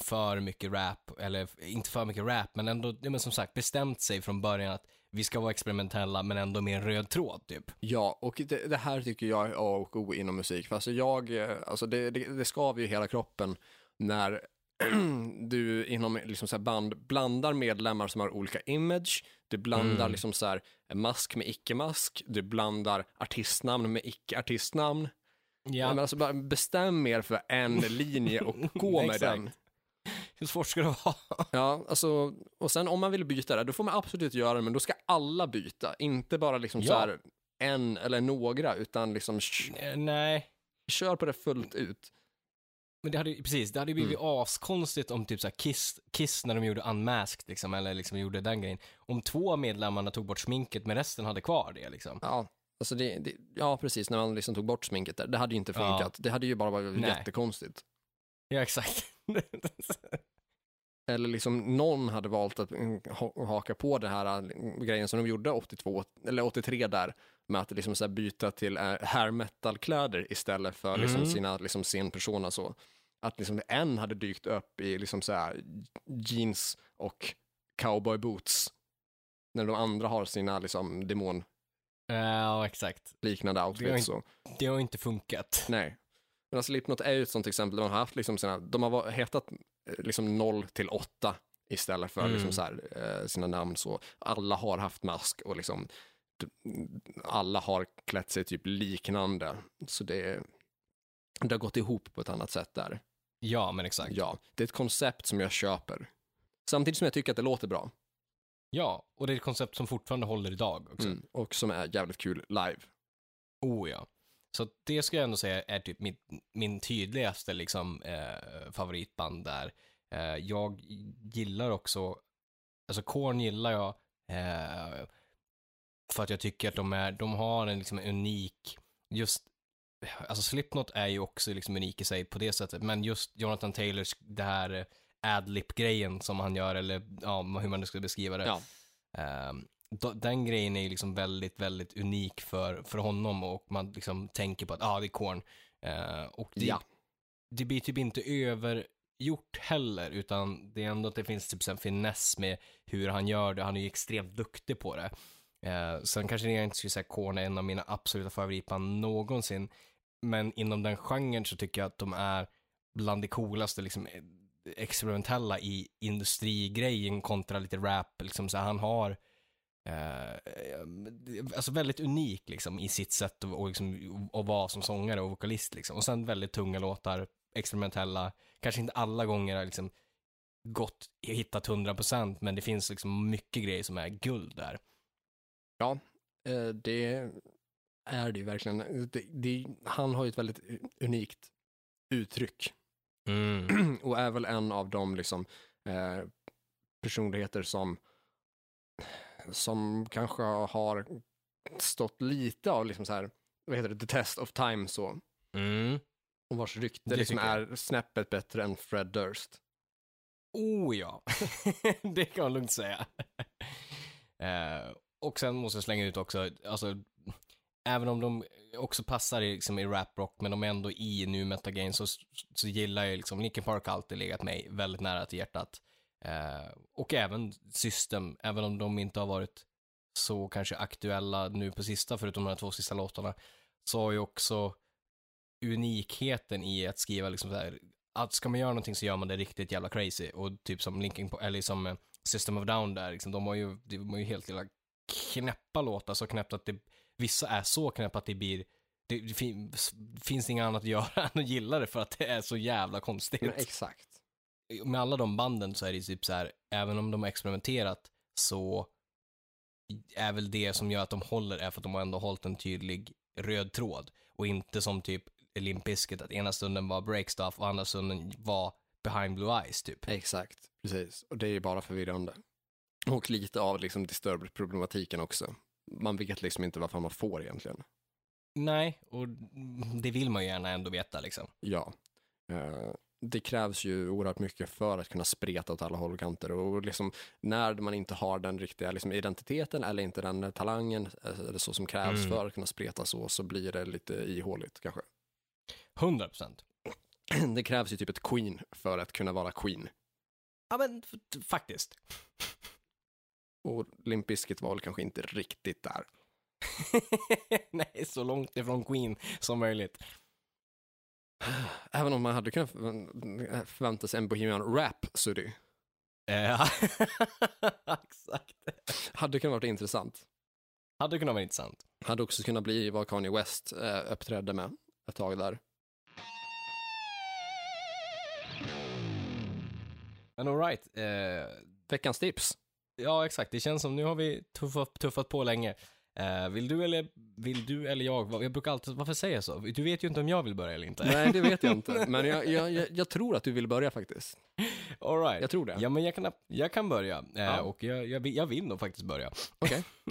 B: för mycket rap, eller inte för mycket rap, men ändå, men som sagt, bestämt sig från början att vi ska vara experimentella, men ändå med en röd tråd, typ.
A: Ja, och det, det här tycker jag är A och O inom musik. För alltså jag, eh, alltså det, det, det skaver ju hela kroppen när [clears throat] du inom liksom så band blandar medlemmar som har olika image, du blandar
B: Mm.
A: liksom så mask med icke-mask, du blandar artistnamn med icke-artistnamn. Ja. Men alltså bara bestäm er för en [laughs] linje och gå med den. [laughs]
B: Hur svårt ska det vara?
A: Ja, alltså, och sen om man vill byta det, då får man absolut göra det, men då ska alla byta. Inte bara liksom så
B: Ja.
A: här en eller några, utan liksom
B: Nej,
A: kör på det fullt ut.
B: men det hade ju, precis, det hade ju blivit
A: Mm.
B: askonstigt om typ så här Kiss, Kiss när de gjorde Unmasked liksom, eller liksom gjorde den grejen. Om två av medlemmarna tog bort sminket men resten hade kvar det liksom.
A: Ja, alltså det, det, ja precis, när man liksom tog bort sminket där. Det hade ju inte
B: Ja.
A: funkat. Det hade ju bara varit
B: Nej.
A: jättekonstigt.
B: Ja, exakt. [laughs]
A: Eller liksom någon hade valt att mm, ha- haka på den här mm, grejen som de gjorde 82, eller 83 där, med att liksom så byta till äh, hair metal-kläder istället för liksom
B: Mm.
A: sina liksom så. Att liksom en hade dykt upp i liksom så jeans och cowboy boots. När de andra har sina liksom demonliknande
B: ja, exakt.
A: outfits. Så.
B: Det har inte funkat.
A: Nej. Men alltså Slipknot är ju ett sånt exempel, de har haft liksom sina, de har hetat eh, liksom 0 till 8 istället för
B: Mm.
A: liksom så här, eh, sina namn så. Alla har haft mask och liksom alla har klätt sig typ liknande. Så det, det har gått ihop på ett annat sätt där.
B: Ja, men exakt.
A: Ja, det är ett koncept som jag köper. Samtidigt som jag tycker att det låter bra.
B: Ja, och det är ett koncept som fortfarande håller idag också.
A: Mm. Och som är jävligt kul live.
B: Oh ja. Så det ska jag ändå säga är typ min, min tydligaste liksom, eh, favoritband där. Eh, jag gillar också, alltså Korn gillar jag eh, för att jag tycker att de, är, de har en liksom, unik, just, alltså Slipknot är ju också liksom unik i sig på det sättet, men just Jonathan Taylors, det här eh, adlib-grejen som han gör, eller ja, hur man nu ska beskriva det.
A: Ja.
B: Då- den grejen är ju liksom väldigt, väldigt unik för, för honom och man liksom tänker på att ah, det är Korn. Ehm, och det,
A: Ja.
B: det blir typ inte övergjort heller, utan det är ändå att det finns typ en finess med hur han gör det. Han är ju extremt duktig på det. Uh, sen kanske jag inte skulle säga Korn är en av mina absoluta favoritband någonsin, men inom den genren så tycker jag att de är bland det coolaste liksom, experimentella i industrigrejen kontra lite rap. Liksom, så han har eh, alltså väldigt unik liksom i sitt sätt att och liksom, och vara som sångare och vokalist liksom. Och sen väldigt tunga låtar, experimentella, kanske inte alla gånger har liksom gått, hittat 100% men det finns liksom mycket grejer som är guld där.
A: Eh, det är det ju verkligen. Det, det, han har ju ett väldigt unikt uttryck
B: Mm. [clears throat]
A: och är väl en av de liksom, eh, personligheter som, som kanske har stått lite av liksom så här, vad heter det, the test of time så.
B: Mm.
A: Och vars rykte
B: Det
A: liksom är snäppet bättre än Fred Durst.
B: Oh ja, [laughs] det kan man lugnt säga. eh, och sen måste jag slänga ut också, alltså, även om de också passar i, liksom, i rap rock, men de är ändå i nu metagame, så, så gillar jag liksom, Linkin Park har alltid legat mig väldigt nära till hjärtat. Eh, och även System, även om de inte har varit så kanske aktuella nu på sista, förutom de här två sista låtarna, så har ju också unikheten i att skriva liksom så här, att ska man göra någonting så gör man det riktigt jävla crazy och typ som Linking på, eller som eh, System of Down där, liksom, de har ju, de har ju helt jävla knäppa låtar, så knäppt att det, vissa är så knäppa att det blir, det, det fin, finns inget annat att göra [laughs] än att gilla det för att det är så jävla konstigt.
A: Men exakt.
B: Med alla de banden så är det typ så här, även om de har experimenterat så är väl det som gör att de håller är för att de har ändå hållit en tydlig röd tråd och inte som typ Limp Bizkit att ena stunden var breakstuff och andra stunden var behind blue eyes typ.
A: Exakt, precis. Och det är ju bara förvirrande. Och lite av liksom Disturbed-problematiken också. Man vet liksom inte varför man får egentligen.
B: Nej, och det vill man ju gärna ändå veta liksom.
A: Ja. Eh, det krävs ju oerhört mycket för att kunna spreta åt alla håll och kanter. Och liksom, när man inte har den riktiga liksom, identiteten eller inte den talangen eh, eller så som krävs
B: Mm.
A: för att kunna spreta så, så blir det lite ihåligt kanske.
B: 100 procent. [clears throat]
A: Det krävs ju typ ett queen för att kunna vara queen.
B: Ja men faktiskt. [laughs]
A: Och Limp Bizkit var väl kanske inte riktigt där. [laughs]
B: Nej, så långt ifrån Queen som möjligt.
A: Även om man hade kunnat förvä- förvänta sig en Bohemian Rhapsody.
B: Ja, [laughs] exakt.
A: Hade kunnat vara intressant.
B: Hade kunnat vara intressant.
A: Hade också kunnat bli vad Kanye West eh, uppträdde med ett tag där.
B: Men alright. Eh,
A: Veckans tips.
B: ja, exakt. Det känns som nu har vi tuffat, tuffat på länge. Eh, vill du eller vill du eller jag? Jag brukar alltid, varför säger jag så? Du vet ju inte om jag vill börja eller inte.
A: Nej, det vet jag inte. [laughs] Men jag, jag, jag, jag tror att du vill börja faktiskt.
B: Alright.
A: Jag tror det.
B: Ja, men jag kan, jag kan börja. Eh,
A: Ja.
B: Och jag, jag, vill- jag vill nog faktiskt börja.
A: Okej. [laughs]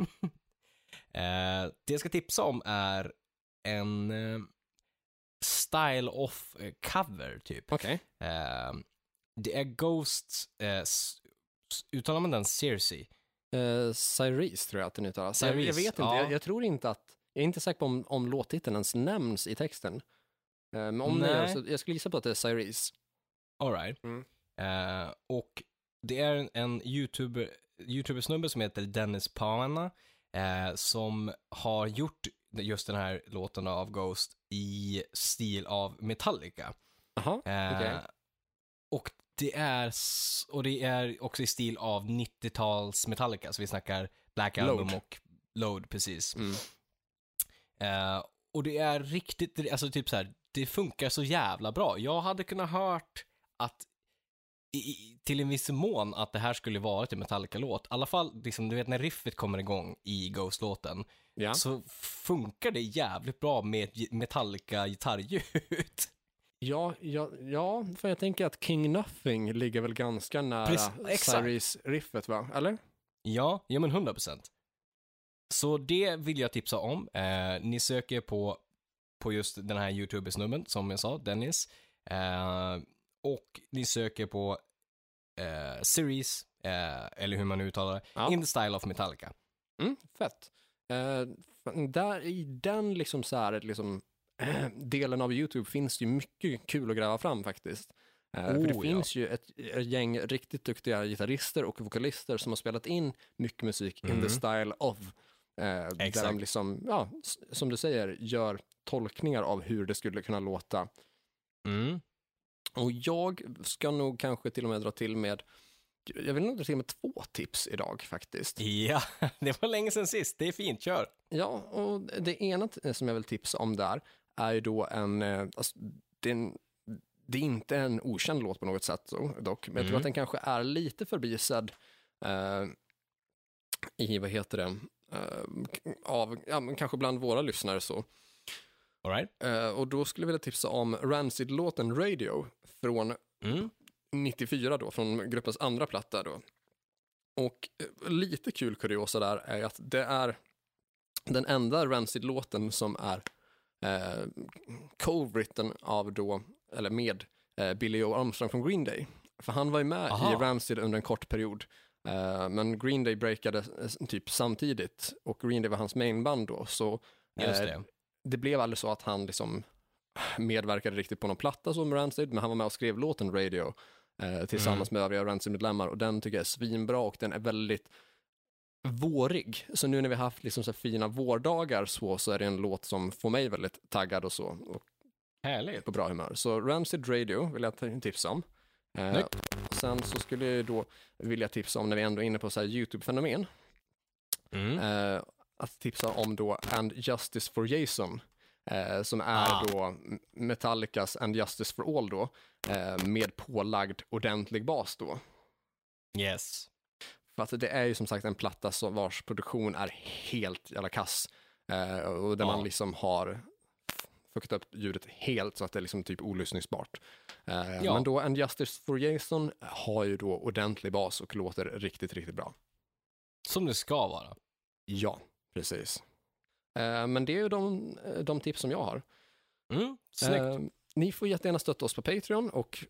B: eh, det jag ska tipsa om är en style of eh, cover, typ.
A: Okej.
B: Eh, det är Ghosts, uttalar man den Cersei?
A: Eh, Cyrese tror jag att den uttalas. Jag, jag vet inte.
B: ja.
A: Jag, jag tror inte att... Jag är inte säker på om, om låttiteln ens nämns i texten. Eh, men om den gör
B: Nej.
A: så, jag skulle gissa på att det är Cyrese.
B: Alright.
A: Mm.
B: Eh, och det är en, en YouTuber, YouTuber-snubbe som heter Dennis Pana eh, som har gjort just den här låten av Ghost i stil av Metallica.
A: Jaha,
B: Eh,
A: okej.
B: Och det är och det är också i stil av 90-tals Metallica, så vi snackar Black
A: Load.
B: Album och Load precis.
A: Mm.
B: Eh, och det är riktigt, alltså typ så här, det funkar så jävla bra. Jag hade kunnat hört att i, till en viss mån att det här skulle vara en Metallica-låt. I alla fall, liksom, du vet när riffet kommer igång i Ghost-låten,
A: Ja.
B: så funkar det jävligt bra med Metallica-gitarrljud.
A: Ja, ja, ja, för jag tänker att King Nothing ligger väl ganska nära. Cyrese-riffet, va? Eller?
B: Ja, ja men 100%. Så det vill jag tipsa om. Eh, ni söker på, på just den här YouTube-snubben, som jag sa, Dennis. Eh, och ni söker på eh, Series, eh, eller hur man nu uttalar det,
A: Ja.
B: In the Style of Metallica.
A: Mm, fett. Eh, där i den liksom så här, liksom, [clears throat] delen av YouTube finns ju mycket kul att gräva fram faktiskt. Eh, för det
B: Oh, ja.
A: finns ju ett, ett gäng riktigt duktiga gitarrister och vokalister som har spelat in mycket musik in
B: Mm.
A: the style of. Eh, där de liksom, ja, som du säger, gör tolkningar av hur det skulle kunna låta.
B: Mm.
A: Och jag ska nog kanske till och med dra till med jag vill nog till med två tips idag faktiskt.
B: Ja, [laughs] det var länge sedan sist. Det är fint, kör.
A: Ja, och det ena som jag vill tipsa om där är ju då en, eh, alltså, det är, en, det är inte en okänd låt på något sätt dock, men jag tror
B: Mm.
A: att den kanske är lite förbisedd eh, i, vad heter det, eh, av, ja, men kanske bland våra lyssnare så.
B: All right.
A: Eh, och då skulle jag vilja tipsa om Rancid-låten Radio från
B: Mm.
A: 94 då, från gruppens andra platta då. Och eh, lite kul kuriosa där är att det är den enda Rancid-låten som är eh, co-written av då, eller med eh, Billy Joe Armstrong från Green Day. För han var ju med
B: Aha.
A: i Rancid under en kort period. Eh, men Green Day breakade eh, typ samtidigt och Green Day var hans mainband då. Så eh,
B: det.
A: det blev aldrig så att han liksom medverkade riktigt på någon platta som Rancid, men han var med och skrev låten Radio eh, tillsammans med övriga Rancid-medlemmar och den tycker jag är svinbra och den är väldigt vårig. Så nu när vi har haft liksom så fina vårdagar så, så är det en låt som får mig väldigt taggad och så och
B: Härligt.
A: på bra humör. Så Rancid Radio vill jag tipsa om. Eh, sen så skulle jag då vilja tipsa om, när vi ändå är inne på så YouTube-fenomen,
B: Mm.
A: eh, att tipsa om då And Justice for Jason, eh, som är
B: Ah.
A: då Metallicas And Justice for All då, eh, med pålagd ordentlig bas då.
B: Yes.
A: För att det är ju som sagt en platta som vars produktion är helt jävla kass. Eh, och där
B: Ja.
A: man liksom har fuckat upp ljudet helt så att det är liksom typ olyssningsbart. Eh,
B: Ja.
A: Men då And Justice for Jason har ju då ordentlig bas och låter riktigt, riktigt bra.
B: Som det ska vara.
A: Ja, precis. Eh, men det är ju de, de tips som jag har.
B: Mm.
A: Eh, ni får jättegärna stötta oss på Patreon och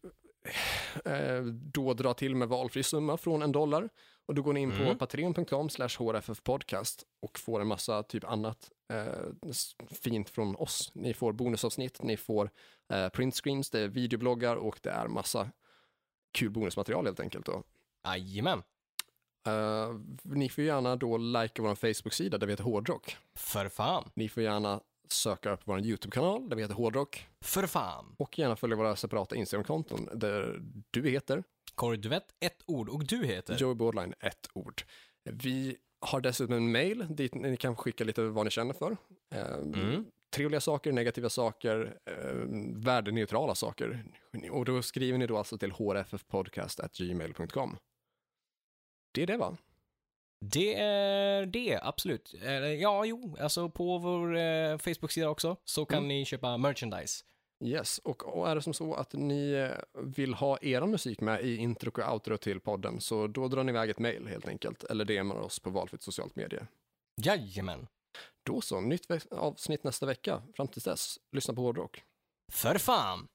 A: eh, då dra till med valfri summa från en dollar. Och då går ni in på
B: Mm.
A: patreon.com slash hrffpodcast och får en massa typ annat eh, fint från oss. Ni får bonusavsnitt, ni får eh, printscreens, det är videobloggar och det är massa kul bonusmaterial helt enkelt. Då.
B: Jajamän.
A: Eh, ni får gärna då likea vår Facebook-sida där vi heter Hårdrock.
B: För fan.
A: Ni får gärna söka upp vår YouTube-kanal där vi heter Hårdrock
B: För fan.
A: och gärna följa våra separata Instagram-konton där du heter
B: Corey Duvett, ett ord och du heter?
A: Joey Bordline, ett ord. Vi har dessutom en mail dit ni kan skicka lite vad ni känner för. Eh,
B: Mm.
A: Trevliga saker, negativa saker, eh, värdeneutrala saker. Och då skriver ni då alltså till hrffpodcast.gmail.com. Det är det va?
B: Det är det, absolut. Ja, jo, alltså på vår eh, Facebook-sida också så kan
A: Mm.
B: ni köpa merchandise.
A: Yes, och, är det som så att ni eh, vill ha era musik med i intro och outro till podden så då drar ni iväg ett mail helt enkelt eller DMar oss på valfritt socialt medie.
B: Jajamän.
A: Då så, nytt avsnitt nästa vecka. Fram tills dess, lyssna på hårdrock.
B: För fan.